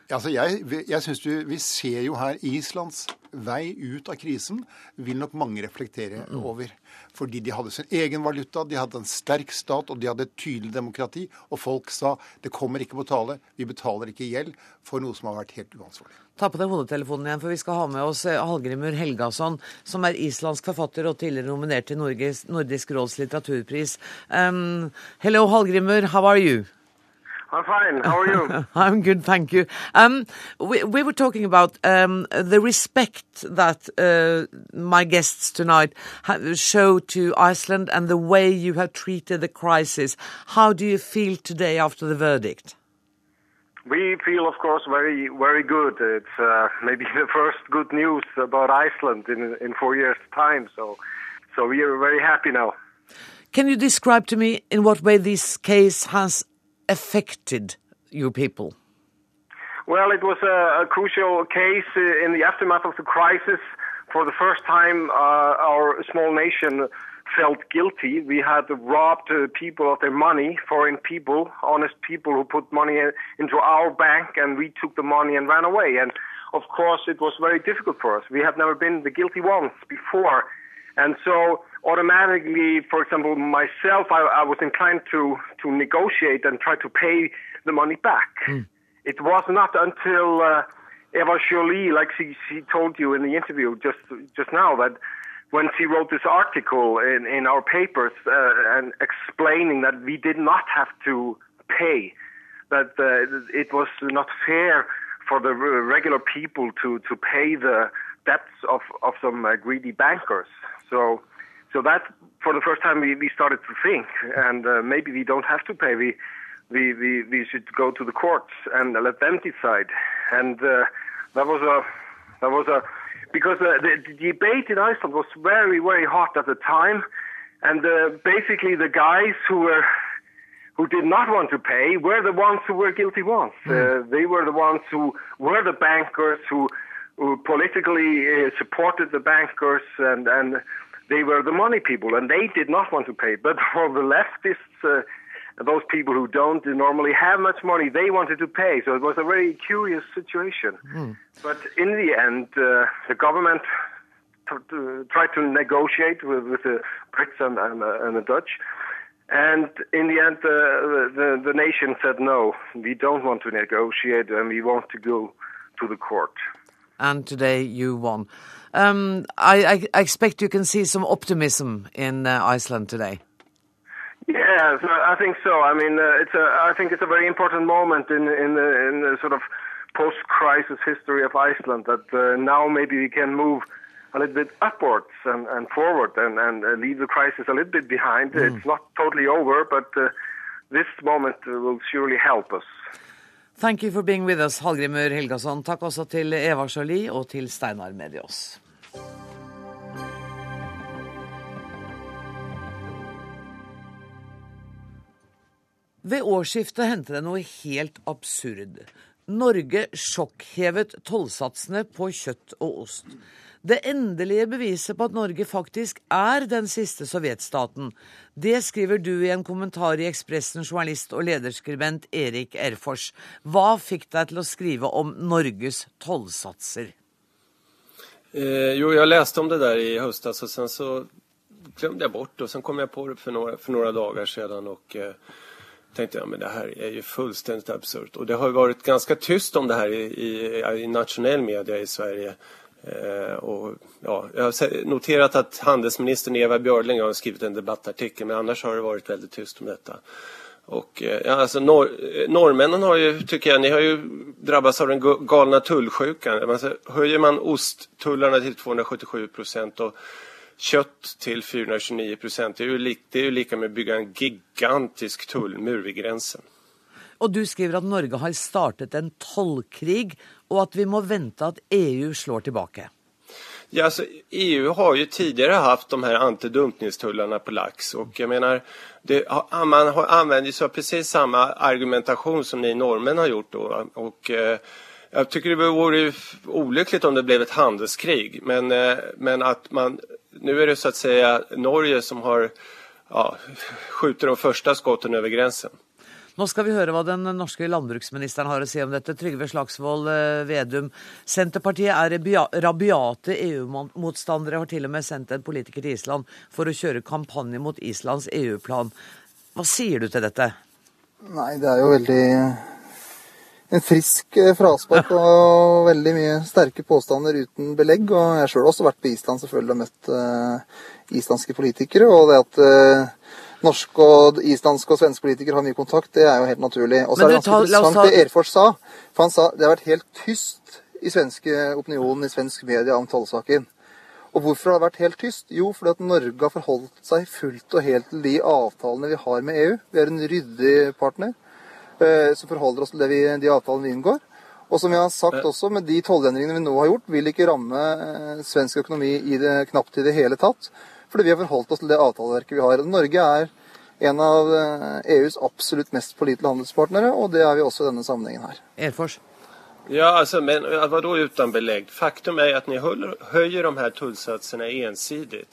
Altså jeg, jeg synes du, Vi ser jo her Islands vei ut av krisen, vil nok mange reflektere over. Fordi de hadde sin egen valuta, de hadde en sterk stat og de hadde et tydelig demokrati. Og folk sa det kommer ikke på tale, vi betaler ikke gjeld for noe som har vært helt uansvarlig. Ta på deg hodetelefonen igjen, for vi skal ha med oss eh, Hallgrimur Helgason, som er islandsk forfatter og tidligere nominert til Nordisk råds litteraturpris. Um, hello, Hallgrimur. How are you? I'm fine. How are you? I'm good, thank you. Um, we, we were talking about um, the respect that uh, my guests tonight show to Iceland and the way you have treated the crisis. How do you feel today after the verdict? We feel, of course, very, very good. It's uh, maybe the first good news about Iceland in in four years' time. So, so we are very happy now. Can you describe to me in what way this case has affected you people? Well, it was a, a crucial case uh, in the aftermath of the crisis. For the first time, uh, our small nation felt guilty. We had robbed uh, people of their money, foreign people, honest people who put money into our bank, and we took the money and ran away. And of course, it was very difficult for us. We have never been the guilty ones before. And so automatically, for example, myself, I, I was inclined to, to negotiate and try to pay the money back. Mm. It was not until uh, Eva Jolie, like she, she told you in the interview just just now, that when she wrote this article in, in our papers uh, and explaining that we did not have to pay, that uh, it was not fair for the regular people to, to pay the debts of, of some uh, greedy bankers. So, so that for the first time we, we started to think, and uh, maybe we don't have to pay. We, we, we, we should go to the courts and let them decide. And uh, that was a that was a because uh, the, the debate in Iceland was very very hot at the time, and uh, basically the guys who were who did not want to pay were the ones who were guilty ones. Mm. Uh, they were the ones who were the bankers who who politically uh, supported the bankers and and they were the money people and they did not want to pay. But for the leftists, uh, those people who don't normally have much money, they wanted to pay. So it was a very curious situation. Mm. But in the end, uh, the government tried to negotiate with, with the Brits and, and, uh, and, the Dutch. And in the end, uh, the, the nation said, no, we don't want to negotiate and we want to go to the court. And today you won. Um, I, I, expect you can see some optimism in uh, Iceland today. Yes, I think so. I mean, uh, it's a. I think it's a very important moment in in the, in the sort of post-crisis history of Iceland that uh, now maybe we can move a little bit upwards and, and forward and, and uh, leave the crisis a little bit behind. Mm. It's not totally over, but uh, this moment will surely help us. Thank you for being with us, Hallgrimur Helgason. Takk også til Eva Jolie og til Steinar Medios. Ved årsskiftet hendte det noe helt absurd. Norge sjokkhevet tollsatsene på kjøtt og ost. Det endelige beviset på at Norge faktisk er den siste sovjetstaten, det skriver du i en kommentar i Ekspressen, journalist og lederskribent Erik Erfors. Hva fikk deg til å skrive om Norges tollsatser? Eh, jo, jeg leste om det der i høst, og sen så glemte jeg bort det. Og så kom jeg på det for noen, dager siden. og... Eh, tänkte jag men det her er jo fullstendig absurd. Og det har jo vært ganske tyst om det her i, i, i nationell media i Sverige. Eh, og, ja, jeg har notert at handelsministern Eva Björling har skrevet en debattartikel men annars har det vært veldig tyst om dette. Och, eh, ja, alltså, nor norrmännen har ju, tycker ni har ju drabbats av den galna tullsjukan. Alltså, höjer man osttullarna till 277 procent och kött til 429 procent. Det, er jo det är ju lika med å bygge en gigantisk tullmur ved grensen. Og du skriver at Norge har startet en tollkrig, og at vi må vente at EU slår tilbake. Ja, altså, EU har jo tidligere haft de her antidumpningstullene på laks. og jeg mener, det, man har anvendt seg av precis samme argumentasjon som ni nordmenn har gjort Og, og jeg syns tycker det vore ulykkelig om det ble et handelskrig men, eh, men at man nu är det så att säga Norge som har ja, skjuter de första skotten över gränsen. Nå skal vi høre hva den norske landbruksministeren har å si om dette. Trygve Slagsvold eh, Vedum. Senterpartiet er rabiate EU-motstandere, har til og med sendt en politiker til Island for å kjøre kampanje mot Islands EU-plan. Hva sier du til dette? Nei, det er jo veldig en frisk eh, fraspark og veldig mye sterke påstander uten belegg. Og jeg sjøl har også vært på Island selvfølgelig og møtt uh, islandske politikere. Og det at uh, norske, og islandske og svenske politikere har mye kontakt, det er jo helt naturlig. Og så er det ganske interessant det Erfors sa. For han sa det har vært helt tyst i svenske opinionen, i svensk media om tollsaken. Og hvorfor har det vært helt tyst? Jo, fordi at Norge har forholdt seg fullt og helt til de avtalene vi har med EU. Vi er en ryddig partner. Eh, som forholder oss til vi, de avtalene vi inngår. Og som jeg har sagt også, med de tollendringene vi nå har gjort, vil ikke ramme eh, svensk økonomi i det, knapt i det hele tatt. Fordi vi har forholdt oss til det avtaleverket vi har. Norge er en av EUs eh, e absolutt mest pålitelige handelspartnere, og det er vi også i denne sammenhengen her. Erfors. Ja, altså, men vadå uten belegg? Faktum er at dere høyer de her tollsatsene ensidig.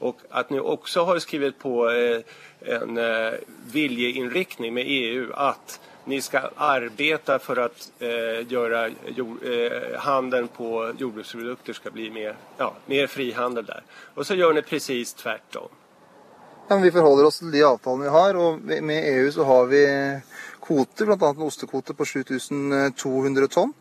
Og at dere også har skrevet på eh, en eh, viljeinriktning med EU att ni skal arbeide for at eh, gjøre jord, eh, handelen på jordbruksprodukter skal bli mer, ja, mer frihandel der. Og så gjør dere presis tvert om. Ja, vi forholder oss til de avtalene vi har. og Med EU så har vi kvoter, bl.a. en ostekvote på 7200 tonn.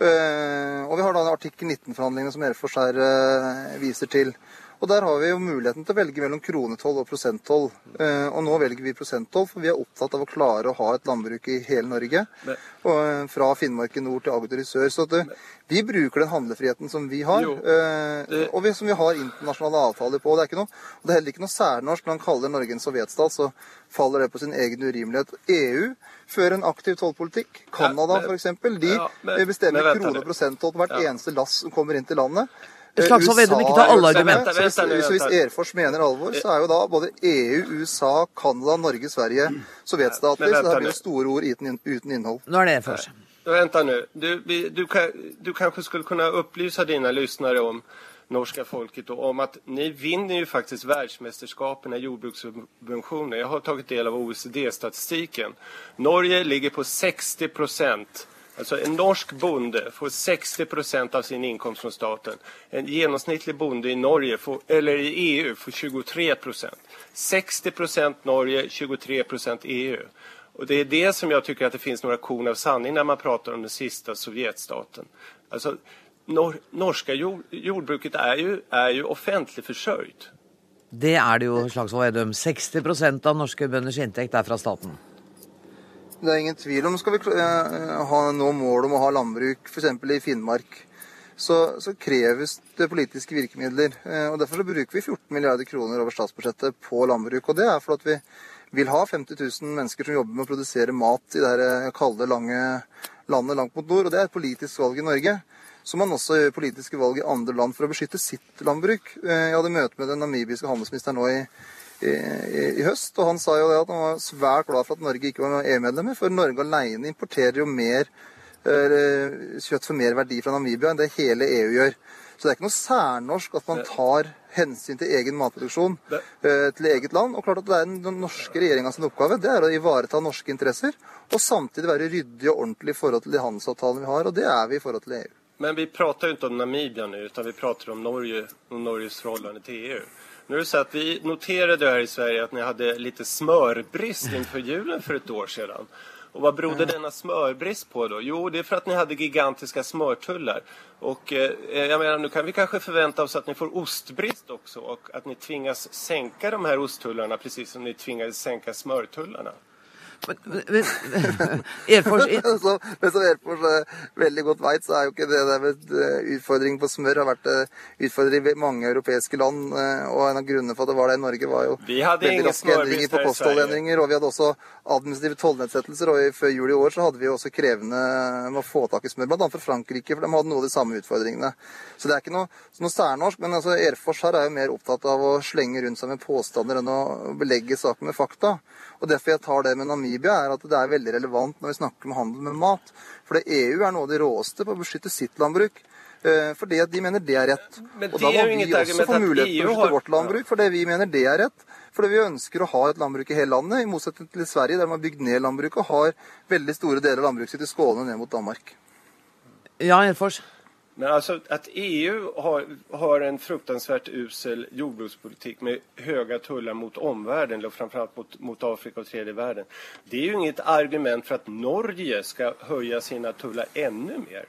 Og vi har da artikkel 19-forhandlingene som Erfors her eh, viser til. Og der har vi jo muligheten til å velge mellom kronetoll og prosenttoll. Eh, og nå velger vi prosenttoll, for vi er opptatt av å klare å ha et landbruk i hele Norge. Eh, fra Finnmark i nord til Agder i sør. Så det, vi bruker den handlefriheten som vi har, eh, og vi, som vi har internasjonale avtaler på. Det er, noe, det er heller ikke noe særnorsk når han kaller Norge en sovjetstat. Så faller det på sin egen urimelighet. EU fører en aktiv tollpolitikk. Canada f.eks. De bestemmer krone- og prosenttoll på hvert eneste lass som kommer inn til landet. Slagsvold Vedum ikke ta alle argumenter. Så, så hvis Erfors mener alvor, så er jo da både EU, USA, Canada, Norge, Sverige sovjetstater. Så det blir jo store ord uten, innhold. Nå er det Erfors. Vänta nu. Du, du, du kanskje skulle kunne opplyse dine lyssnare om norska folket och om att ni vinner ju faktiskt världsmästerskapen i jordbrukssubventioner. Jag har tagit del av OECD-statistiken. Norge ligger på 60 procent Alltså en norsk bonde får 60 procent av sin inkomst från staten. En genomsnittlig bonde i Norge, får, eller i EU, får 23 procent. 60 procent Norge, 23 procent EU. Och det är det som jag tycker att det finns några korn av sanning när man pratar om den sista Sovjetstaten. Alltså, nor norska jord jordbruket är ju, är ju offentlig försörjt. Det er det jo, Slagsvold Vedum. 60% av norske bønders inntekt er fra staten. Det er ingen tvil om skal vi eh, ha, nå målet om å ha landbruk f.eks. i Finnmark, så, så, kreves det politiske virkemidler. Eh, og Derfor så bruker vi 14 milliarder kroner over statsbudsjettet på landbruk. Og det er fordi vi vil ha 50 000 mennesker som jobber med å produsere mat i det eh, kalde, lange landet langt mot nord. Og det er et politisk valg i Norge. Så man også gjør politiske valg i andre land for å beskytte sitt landbruk. Jeg hadde møte med den namibiske handelsministeren nå i i, i, høst. Og han sa jo det at han var svært glad for at Norge ikke var EU-medlemmer, for Norge alene importerer jo mer uh, kjøtt for mer verdi fra Namibia enn det hele EU gjør. Så det er ikke noe særnorsk at man tar hensyn til egen matproduksjon det. til eget land. Og klart at det er den norske regjeringa sin oppgave det er å ivareta norske interesser, og samtidig være ryddig og ordentlig i forhold til de handelsavtalene vi har, og det er vi i forhold til EU. Men vi prater jo ikke om Namibia nå, men vi prater om Norge og Norges forhold til EU. Nu är det så att vi noterade här i Sverige att ni hade lite smörbrist inför julen för ett år sedan. Och vad berodde denne denna smörbrist på då? Jo, det är för att ni hade gigantiska smörtullar. Och eh, jag menar, nu kan vi kanske förvänta oss att ni får ostbrist också och att ni tvingas sänka de här osttullarna precis som ni tvingades sänka smörtullarna. Så, men som Airforce veldig godt veit, så er jo ikke det der med eh, utfordring på smør har vært eh, utfordring i mange europeiske land. Eh, og en av grunnene for at det var det i Norge, var jo veldig raske endringer på kostholdendringer. Og vi hadde også administrative tollnedsettelser. Og før jul i år så hadde vi også krevende med å få tak i smør, bl.a. fra Frankrike, for de hadde noe av de samme utfordringene. Så det er ikke noe, noe særnorsk. Men altså, Airforce her er jo mer opptatt av å slenge rundt seg med påstander enn å belegge saken med fakta. Og Derfor jeg tar det med Namibia, er at det er veldig relevant når vi snakker om handel med mat. For EU er noe av de råeste på å beskytte sitt landbruk. Eh, fordi at de mener det er rett. Men Og da må er vi også få mulighet til å beskytte har- vårt landbruk, fordi vi mener det er rett. Fordi vi ønsker å ha et landbruk i hele landet, i motsetning til Sverige, der man har bygd ned landbruket og har veldig store deler av landbruket sitt i Skåne ned mot Danmark. Ja, Erfors. Men alltså att EU har, har en fruktansvärt usel jordbrukspolitik med höga tullar mot omvärlden, och framförallt mot, mot Afrika och tredje världen. Det är ju inget argument för att Norge ska höja sina tullar ännu mer.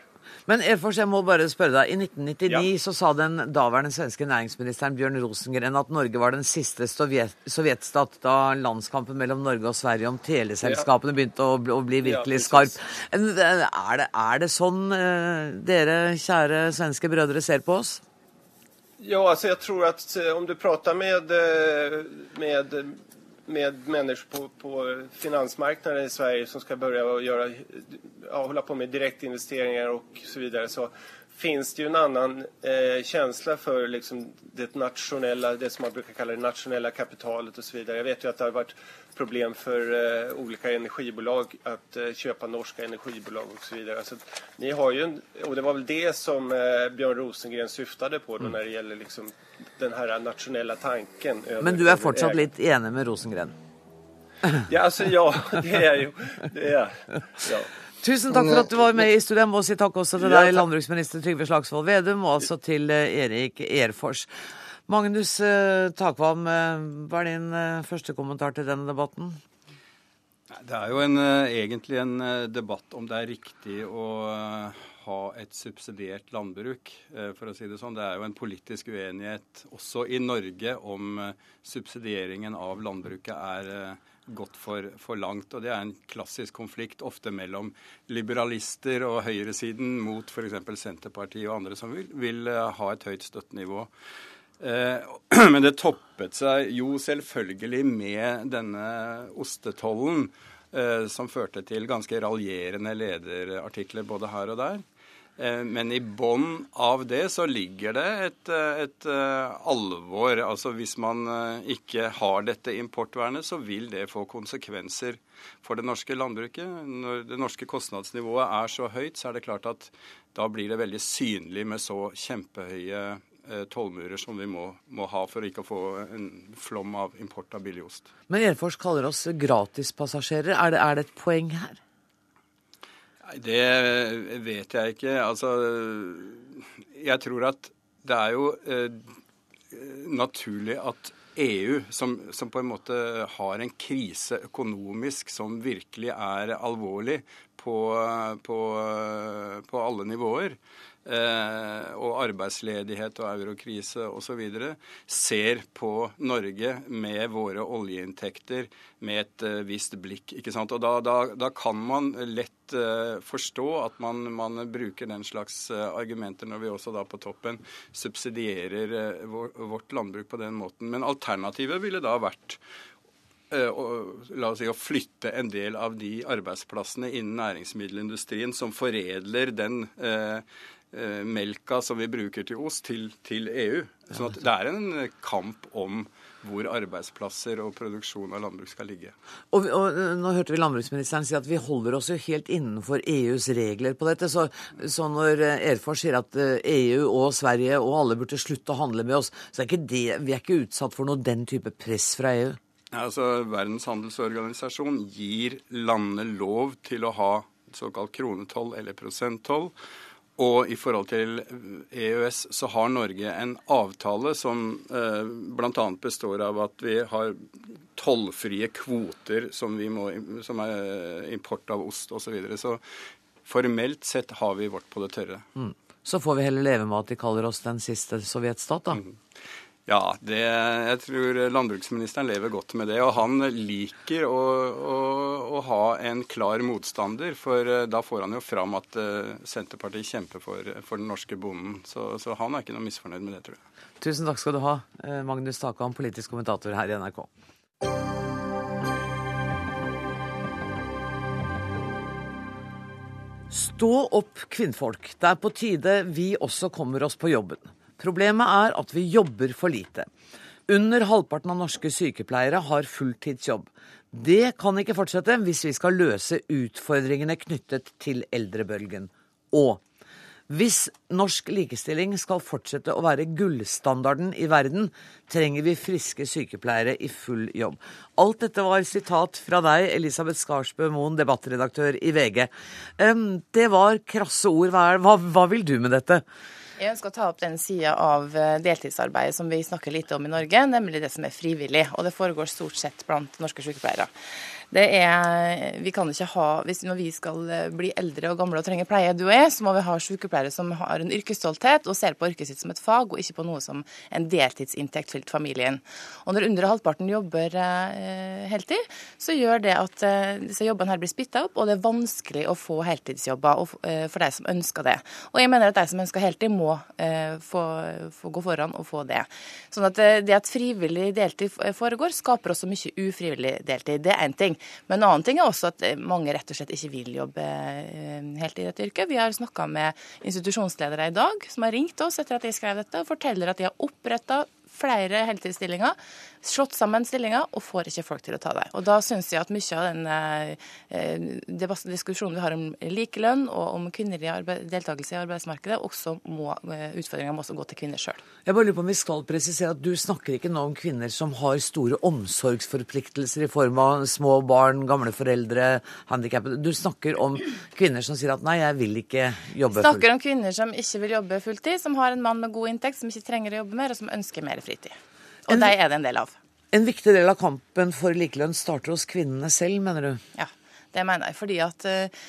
Men Erfors, jeg må bare spørre deg. I 1999 Ja. så sa den daværende svenske næringsministeren Bjørn Rosengren at Norge var den siste sovjet, sovjetstat da landskampen mellom Norge og Sverige om teleselskapene begynte å, bli- å bli virkelig ja, skarp. Er det, er det sånn eh, dere kjære svenske brødre ser på oss? Ja, altså jeg tror att eh, om du prater med, eh, med, med människor på, på finansmarknaden i Sverige som ska börja och göra, ja, hålla på med direktinvesteringar och så vidare så finns det ju en annan eh, känsla för liksom det nationella, det som man brukar kalla det nationella kapitalet och så vidare. Jag vet ju att det har varit problem för eh, olika energibolag att eh, köpa norska energibolag och så vidare. Så ni har ju en, och det var väl det som eh, Björn Rosengren syftade på då när det gäller liksom den her nationella tanken. Över, Men du er fortsatt litt enig med Rosengren? Ja, altså ja, det er jeg jo. det er, ja. Tusen takk for at du var med i studio. Jeg må si takk også til deg, landbruksminister Trygve Slagsvold Vedum, og altså til eh, Erik Erfors. Magnus eh, Takvam, eh, hva er din første kommentar til denne debatten? Det er jo en, egentlig en debatt om det er riktig å ha et subsidiert landbruk, eh, for å si det sånn. Det er jo en politisk uenighet også i Norge om eh, subsidieringen av landbruket er eh, gått for, for langt. Og det er en klassisk konflikt ofte mellom liberalister og høyresiden mot f.eks. Senterpartiet og andre som vil, vil ha et høyt støttenivå. Men det toppet seg jo selvfølgelig med denne ostetollen, som førte til ganske raljerende lederartikler både her og der. Eh, Men i bånn av det så ligger det et, eh, et eh, alvor. Altså hvis man ikke har dette importvernet, så vil det få konsekvenser for det norske landbruket. Når det norske kostnadsnivået er så høyt, så er det klart at da blir det veldig synlig med så kjempehøye eh, tollmurer som vi må, må ha for ikke å få en flom av import av billig ost. Men Erfors kaller oss gratispassasjerer. Er er det et poeng her? Det vet jeg ikke. Altså, jeg tror at det er jo eh, naturlig at EU, som, som på en måte har en krise økonomisk som virkelig er alvorlig på, på, på alle nivåer, og arbeidsledighet og eurokrise osv., ser på Norge med våre oljeinntekter med et eh, visst blikk. ikke sant? Og da, da, da kan man lett eh, forstå at man, man bruker den slags eh, argumenter når vi også da på toppen subsidierer eh, vårt landbruk på den måten. Men alternativet ville da vært eh, la oss si, å flytte en del av de arbeidsplassene innen næringsmiddelindustrien som foredler den eh, eh, melka som vi bruker til ost, til, til EU. Sånn det er en kamp om hvor arbeidsplasser og produksjon av landbruk skal ligge. Og, og eh, Nå hørte vi landbruksministeren si at vi holder oss jo helt innenfor EUs regler på dette. Så, så når eh, Erfors sier at eh, EU og Sverige og alle burde slutte å handle med oss, så er ikke det, vi er ikke utsatt for noe den type press fra EU. EU. Altså, Verdens handelsorganisasjon gir landene lov til å ha såkalt kronetoll eller prosenttoll. Og i forhold til EØS så har Norge en avtale som eh, bl.a. består av at vi har tollfrie kvoter som, vi må, som er import av ost osv. Så, videre. så formelt sett har vi vårt på det tørre. Mm. Så får vi heller leve med at de kaller oss den siste sovjetstat, da. Ja, det, jeg tror landbruksministeren lever godt med det. Og han liker å, å, å ha en klar motstander, for eh, da får han jo fram at eh, Senterpartiet kjemper for, for den norske bonden. Så, så han er ikke noe misfornøyd med det, tror jeg. Tusen takk skal du ha, eh, Magnus Takam, politisk kommentator her i NRK. Stå opp, kvinnfolk. Det er på tide vi også kommer oss på jobben. Problemet er at vi jobber for lite. Under halvparten av norske sykepleiere har fulltidsjobb. Det kan ikke fortsette hvis vi skal løse utfordringene knyttet til eldrebølgen. Og Hvis norsk likestilling skal fortsette å være gullstandarden i verden, trenger vi friske sykepleiere i full jobb. Alt dette var sitat fra deg, Elisabeth Skarsbø Moen, debattredaktør i VG. Det var krasse ord. Hva, hva vil du med dette? Jeg ønsker å ta opp den sida av eh, deltidsarbeidet som vi snakker lite om i Norge, nemlig det som er frivillig. Og det foregår stort sett blant norske sykepleiere. Det er, vi kan ikke ha, hvis Når vi skal eh, bli eldre og gamle og trenger pleie, du og jeg, så må vi ha sykepleiere som har en yrkesstolthet og ser på yrket sitt som et fag, og ikke på noe som en deltidsinntekt fylt familien. Og Når under halvparten jobber eh, heltid, så gjør det at eh, disse jobbene her blir splitta opp, og det er vanskelig å få heltidsjobber eh, for de som ønsker det. Og jeg mener at de som ønsker heltid, må eh, få, få, gå foran og få det. Sånn at eh, det at frivillig deltid foregår, skaper også mye ufrivillig deltid. Det er én ting. Men en annen ting er også at mange rett og slett ikke vil jobbe eh, helt i dette yrket. Vi har snakka med institusjonsledere i dag som har ringt oss etter at jeg skrev dette, og forteller at de har oppretta flere heltidsstillinger slått sammen stillinger og får ikke folk til å ta det. Og Da syns jeg at mye av den eh, diskusjonen vi har om likelønn og om kvinner i deltakelse i arbeidsmarkedet, også må, eh, utfordringa må også gå til kvinner sjøl. Jeg bare lurer på om vi skal presisere at Du snakker ikke nå om kvinner som har store omsorgsforpliktelser i form av små barn, gamle foreldre, handikappede. Du snakker om kvinner som sier at nei, jeg vil ikke jobbe fulltid. Snakker om kvinner som ikke vil jobbe fulltid, som har en mann med god inntekt, som ikke trenger å jobbe mer, og som ønsker mer fritid. Og deg er det en del av. En viktig del av kampen for likelønn starter hos kvinnene selv, mener du? Ja, det mener jeg. Fordi at uh,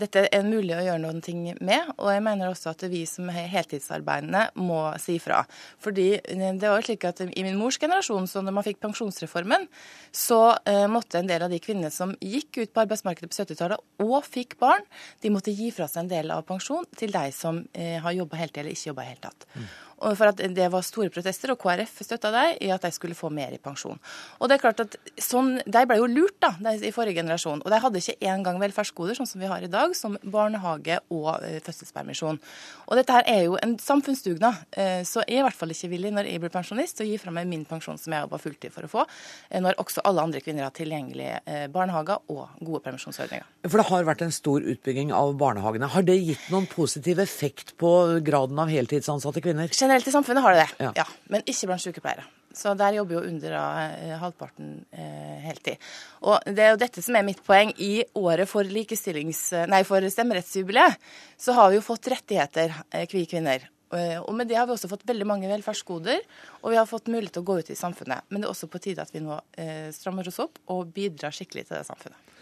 dette er mulig å gjøre noen ting med. Og jeg mener også at vi som er heltidsarbeidende må si fra. Fordi det var slik at i min mors generasjon, så når man fikk pensjonsreformen, så uh, måtte en del av de kvinnene som gikk ut på arbeidsmarkedet på 70-tallet og fikk barn, de måtte gi fra seg en del av pensjon til de som uh, har jobba heltid eller ikke jobba i det hele tatt. Mm for at det var store protester, og KrF støtta dem i at de skulle få mer i pensjon. Og det er klart at sånn, De ble jo lurt da, i forrige generasjon, og de hadde ikke engang velferdsgoder sånn som vi har i dag, som barnehage og uh, fødselspermisjon. Og dette her er jo en samfunnsdugnad, uh, så jeg er i hvert fall ikke villig når jeg blir pensjonist, å gi fra meg min pensjon som jeg jobba fulltid for å få, uh, når også alle andre kvinner har tilgjengelige barnehager og gode permisjonsordninger. For det har vært en stor utbygging av barnehagene. Har det gitt noen positiv effekt på graden av heltidsansatte kvinner? Generelt i samfunnet har det det, ja. ja men ikke blant sykepleiere. Så der jobber jo under eh, halvparten eh, heltid. Og det er jo dette som er mitt poeng. I året for, for stemmerettsjubileet så har vi jo fått rettigheter, eh, vi kvinner. Eh, og med det har vi også fått veldig mange velferdsgoder, og vi har fått mulighet til å gå ut i samfunnet. Men det er også på tide at vi nå eh, strammer oss opp og bidrar skikkelig til det samfunnet.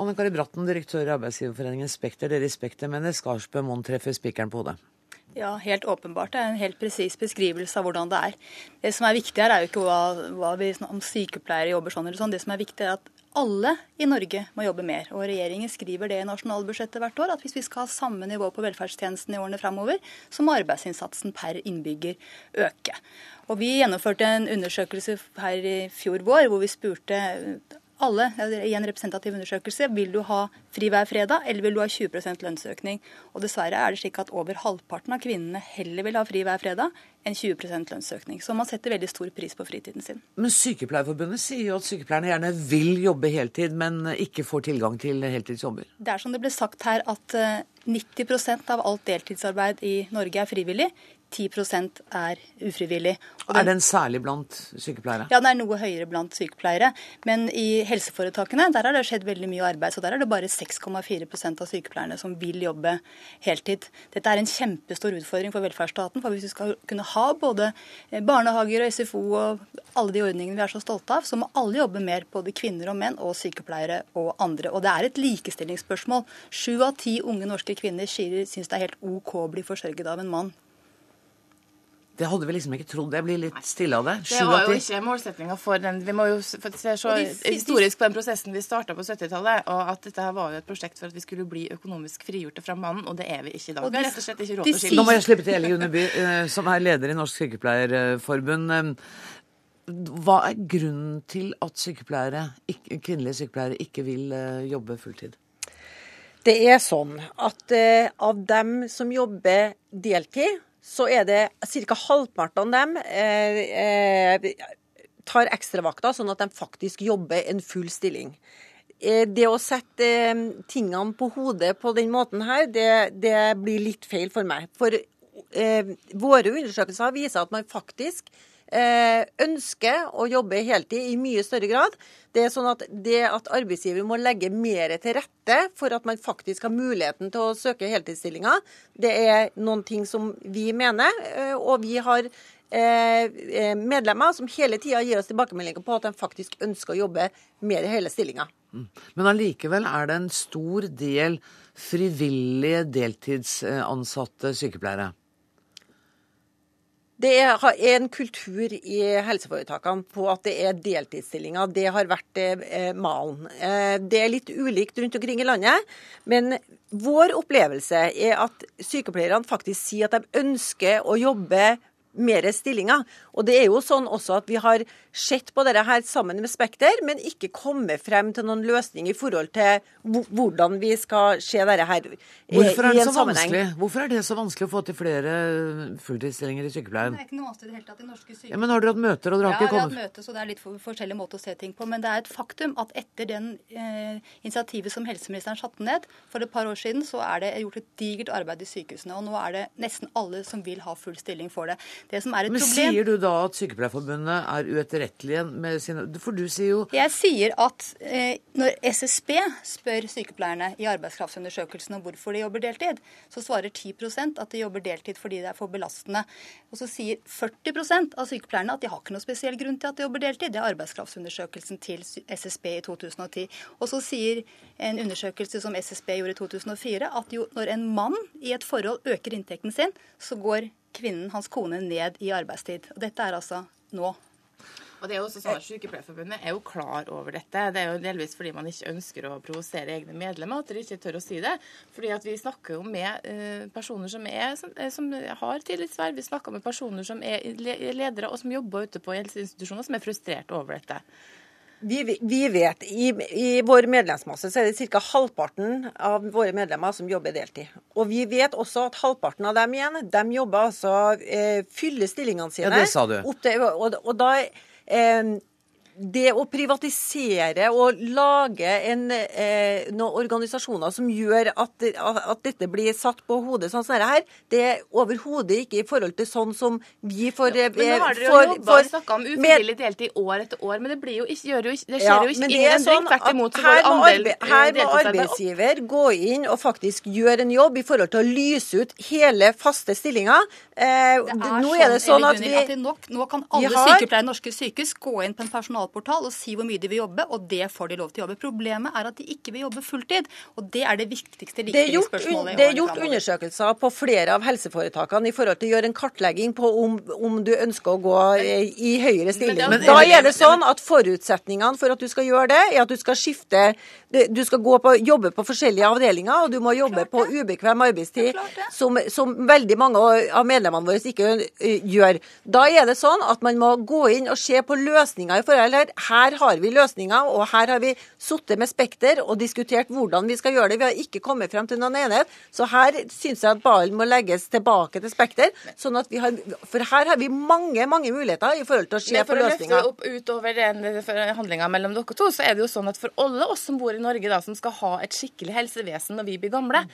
Anne Kari Bratten, direktør i Arbeidsgiverforeningen Spekter. Dere i Spekter mener Skarsbø Moen treffer spikeren på hodet. Ja, helt åpenbart. Det er en helt presis beskrivelse av hvordan det er. Det som er viktig her, er jo ikke hva, hva vi, om sykepleiere jobber sånn eller sånn. Det som er viktig, er at alle i Norge må jobbe mer. Og regjeringen skriver det i nasjonalbudsjettet hvert år, at hvis vi skal ha samme nivå på velferdstjenesten i årene framover, så må arbeidsinnsatsen per innbygger øke. Og vi gjennomførte en undersøkelse her i fjor vår hvor vi spurte alle i en representativ undersøkelse vil du ha fri hver fredag, eller vil du ha 20% lønnsøkning. Og Dessverre er det slik at over halvparten av kvinnene heller vil ha fri hver fredag enn 20% lønnsøkning. Så man setter veldig stor pris på fritiden sin. Men Sykepleierforbundet sier jo at sykepleierne gjerne vil jobbe heltid, men ikke får tilgang til heltidsjobber. Det er som det ble sagt her at 90 eh, av alt deltidsarbeid i Norge er frivillig. 10% er ufrivillig. Og er den særlig blant sykepleiere? Ja, den er noe høyere blant sykepleiere. Men i helseforetakene der har det skjedd veldig mye arbeid. Så der er det bare 6,4% av sykepleierne som vil jobbe heltid. Dette er en kjempestor utfordring for velferdsstaten. For hvis vi skal kunne ha både barnehager og SFO og alle de ordningene vi er så stolte av, så må alle jobbe mer, både kvinner og menn og sykepleiere og andre. Og det er et likestillingsspørsmål. Sju av ti unge norske kvinner syns det er helt OK å bli forsørget av en mann. Det hadde vi liksom ikke trodd. Jeg blir litt stille av det. Det var jo ikke målsettinga for den. Vi må jo se så historisk på den prosessen vi starta på 70-tallet, og at dette her var jo et prosjekt for at vi skulle bli økonomisk frigjorte fra mannen, og det er vi ikke i dag. Vi har rett og slett ikke råd til å skille. Nå må jeg slippe til Eli Gunneby, eh, som er leder i Norsk Sykepleierforbund. Hva er grunnen til at sykepleiere, kvinnelige sykepleiere ikke vil eh, jobbe fulltid? Det er sånn at av dem som jobber deltid, så er det ca. halvparten av dem eh, eh, tar ekstravakter, sånn at de faktisk jobber en full stilling. eh, det å sette eh, tingene på hodet på den måten her, det, det blir litt feil for meg. For eh, våre undersøkelser viser at man faktisk ønsker å jobbe heltid i mye større grad. Det er sånn at det at arbeidsgiver må legge mer til rette for at man faktisk har muligheten til å søke heltidsstillinger, det er noen ting som vi mener. Eh, og vi har eh, eh, medlemmer som hele tida gir oss tilbakemeldinger på at de faktisk ønsker å jobbe mer i hele stillinga. Mm. Men allikevel er det en stor del frivillige deltidsansatte sykepleiere. Det er en kultur i helseforetakene på at det er deltidsstillinger. Det har vært eh, malen. Eh, det er litt ulikt rundt omkring i landet. Men vår opplevelse er at sykepleierne faktisk sier at de ønsker å jobbe mer stillinger. Og det er jo sånn også at vi har sett på dette her sammen med Spekter, men ikke kommet frem til noen løsning i forhold til hvordan vi skal se dette her Hvorfor er det så vanskelig? Hvorfor er det så vanskelig å få til flere fulltidsstillinger i sykepleien? Det er ikke noe vanskelig i det hele tatt i norske sykehus. Ja, men har dere hatt møter, og dere har ja, ikke kommet Ja, vi har hatt møter, så det er litt for, forskjellig måte å se ting på. Men det er et faktum at etter den eh, initiativet som helseministeren satte ned for et par år siden, så er det gjort et digert arbeid i sykehusene. Og nå er det nesten alle som vil ha full stilling for det. Det som er et men problem sier du da at Sykepleierforbundet er uetterrettelige med sine For du sier jo Jeg sier at eh, når SSB spør sykepleierne i arbeidskraftsundersøkelsen om hvorfor de jobber deltid, så svarer 10% at de jobber deltid fordi det er for belastende. Og så sier 40% av sykepleierne at de har ikke noe spesiell grunn til at de jobber deltid. Det er arbeidskraftsundersøkelsen til SSB i 2010. Og så sier en undersøkelse som SSB gjorde i 2004, at jo, når en mann i et forhold øker inntekten sin, så går kvinnen, hans kone, ned i arbeidstid. Og dette er altså nå. Og det er jo også sånn at Sykepleierforbundet er jo klar over dette. Det er jo delvis fordi man ikke ønsker å provosere egne medlemmer, at dere ikke tør å si det. Fordi at vi snakker jo med eh, personer som, er, som, som har tillitsverv. Vi snakker med personer som er ledere og som jobber ute på helseinstitusjoner, som er frustrert over dette. Vi, vi, vet, i, i, vår medlemsmasse så er det ca. halvparten av våre medlemmer som jobber deltid. Og vi vet også at halvparten av dem igjen, de jobber altså eh, fyller stillingene sine. Ja, det sa du. Til, og, og, da eh, det å privatisere og lage en, eh, noen organisasjoner som gjør at, at, dette blir satt på hodet sånn som dette her, det er overhodet ikke i forhold til sånn som vi får ja, Men nå har dere jo jobba og snakka om ufrivillig deltid år etter år, men det, blir jo ikke, gjør jo ikke, det skjer ja, jo ikke ingen endring. Sånn tvert imot så går andel Her må arbeidsgiver gå inn og faktisk gjøre en jobb i forhold til å lyse ut hele faste stillinger. Eh, nå er det sånn, sånn at vi at nok, Nå kan alle har, sykepleiere i norske sykehus gå inn på en personalportal og si hvor mye de vil jobbe, og det får de lov til å jobbe. Problemet er at de ikke vil jobbe fulltid, og det er det viktigste likestillingsspørsmålet. Det er gjort undersøkelser på flere av helseforetakene i forhold til å gjøre en kartlegging på om, om du ønsker å gå i høyere stilling. Men, da er det sånn at forutsetningene for at du skal gjøre det, er at du skal skifte Du skal gå på, jobbe på forskjellige avdelinger, og du må jobbe på ubekvem arbeidstid, som, som veldig mange av medlemmene våre ikke gjør. Da er det sånn at man må gå inn og se på løsninger i forhold til her har vi løsninger, og her har vi sittet med Spekter og diskutert hvordan vi skal gjøre det. Vi har ikke kommet frem til noen enighet. Så her syns jeg at ballen må legges tilbake til Spekter. Sånn at vi har, for her har vi mange mange muligheter i forhold til å se på løsninger. For å løfte opp utover den handlinga mellom dere to, så er det jo sånn at for alle oss som bor i Norge, da, som skal ha et skikkelig helsevesen når vi blir gamle,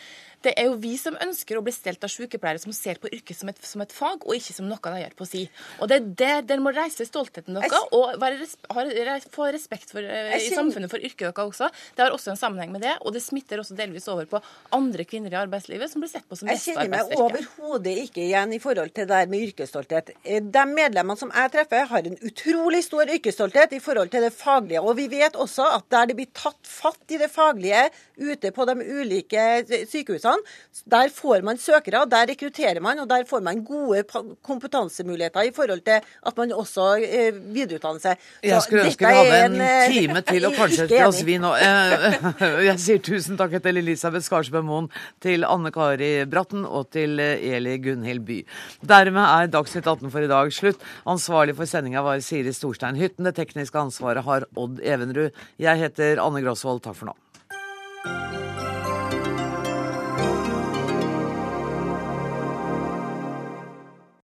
det er jo vi som ønsker å bli stelt av sykepleiere som ser på yrket som et, som et fag, og ikke som noe de gjør på si. Og det er der dere må reise stoltheten deres, og være, ha, få respekt for, uh, i samfunnet for yrket deres også. Det har også en sammenheng med det, og det smitter også delvis over på andre kvinner i arbeidslivet som blir sett på som beste arbeidsstyrke. Jeg kjenner meg overhodet ikke igjen i forhold til det der med yrkesstolthet. Eh, de medlemmene som jeg treffer, har en utrolig stor yrkesstolthet i forhold til det faglige. Og vi vet også at der det blir tatt fatt i det faglige ute på de ulike sykehusene, der får man søkere, der rekrutterer man, og der får man gode kompetansemuligheter i forhold til at man også eh, videreutdanner seg. Så jeg skulle ønske vi hadde en, en eh, time til og kanskje et glass vin òg. Jeg sier tusen takk til Elisabeth Skarsbø Moen, til Anne Kari Bratten og til eh, Eli Gunhild By. Dermed er Dagsnytt 18 for i dag slutt. Ansvarlig for sendinga var Siri Storstein Hytten. Det tekniske ansvaret har Odd Evenrud. Jeg heter Anne Grosvold. Takk for nå.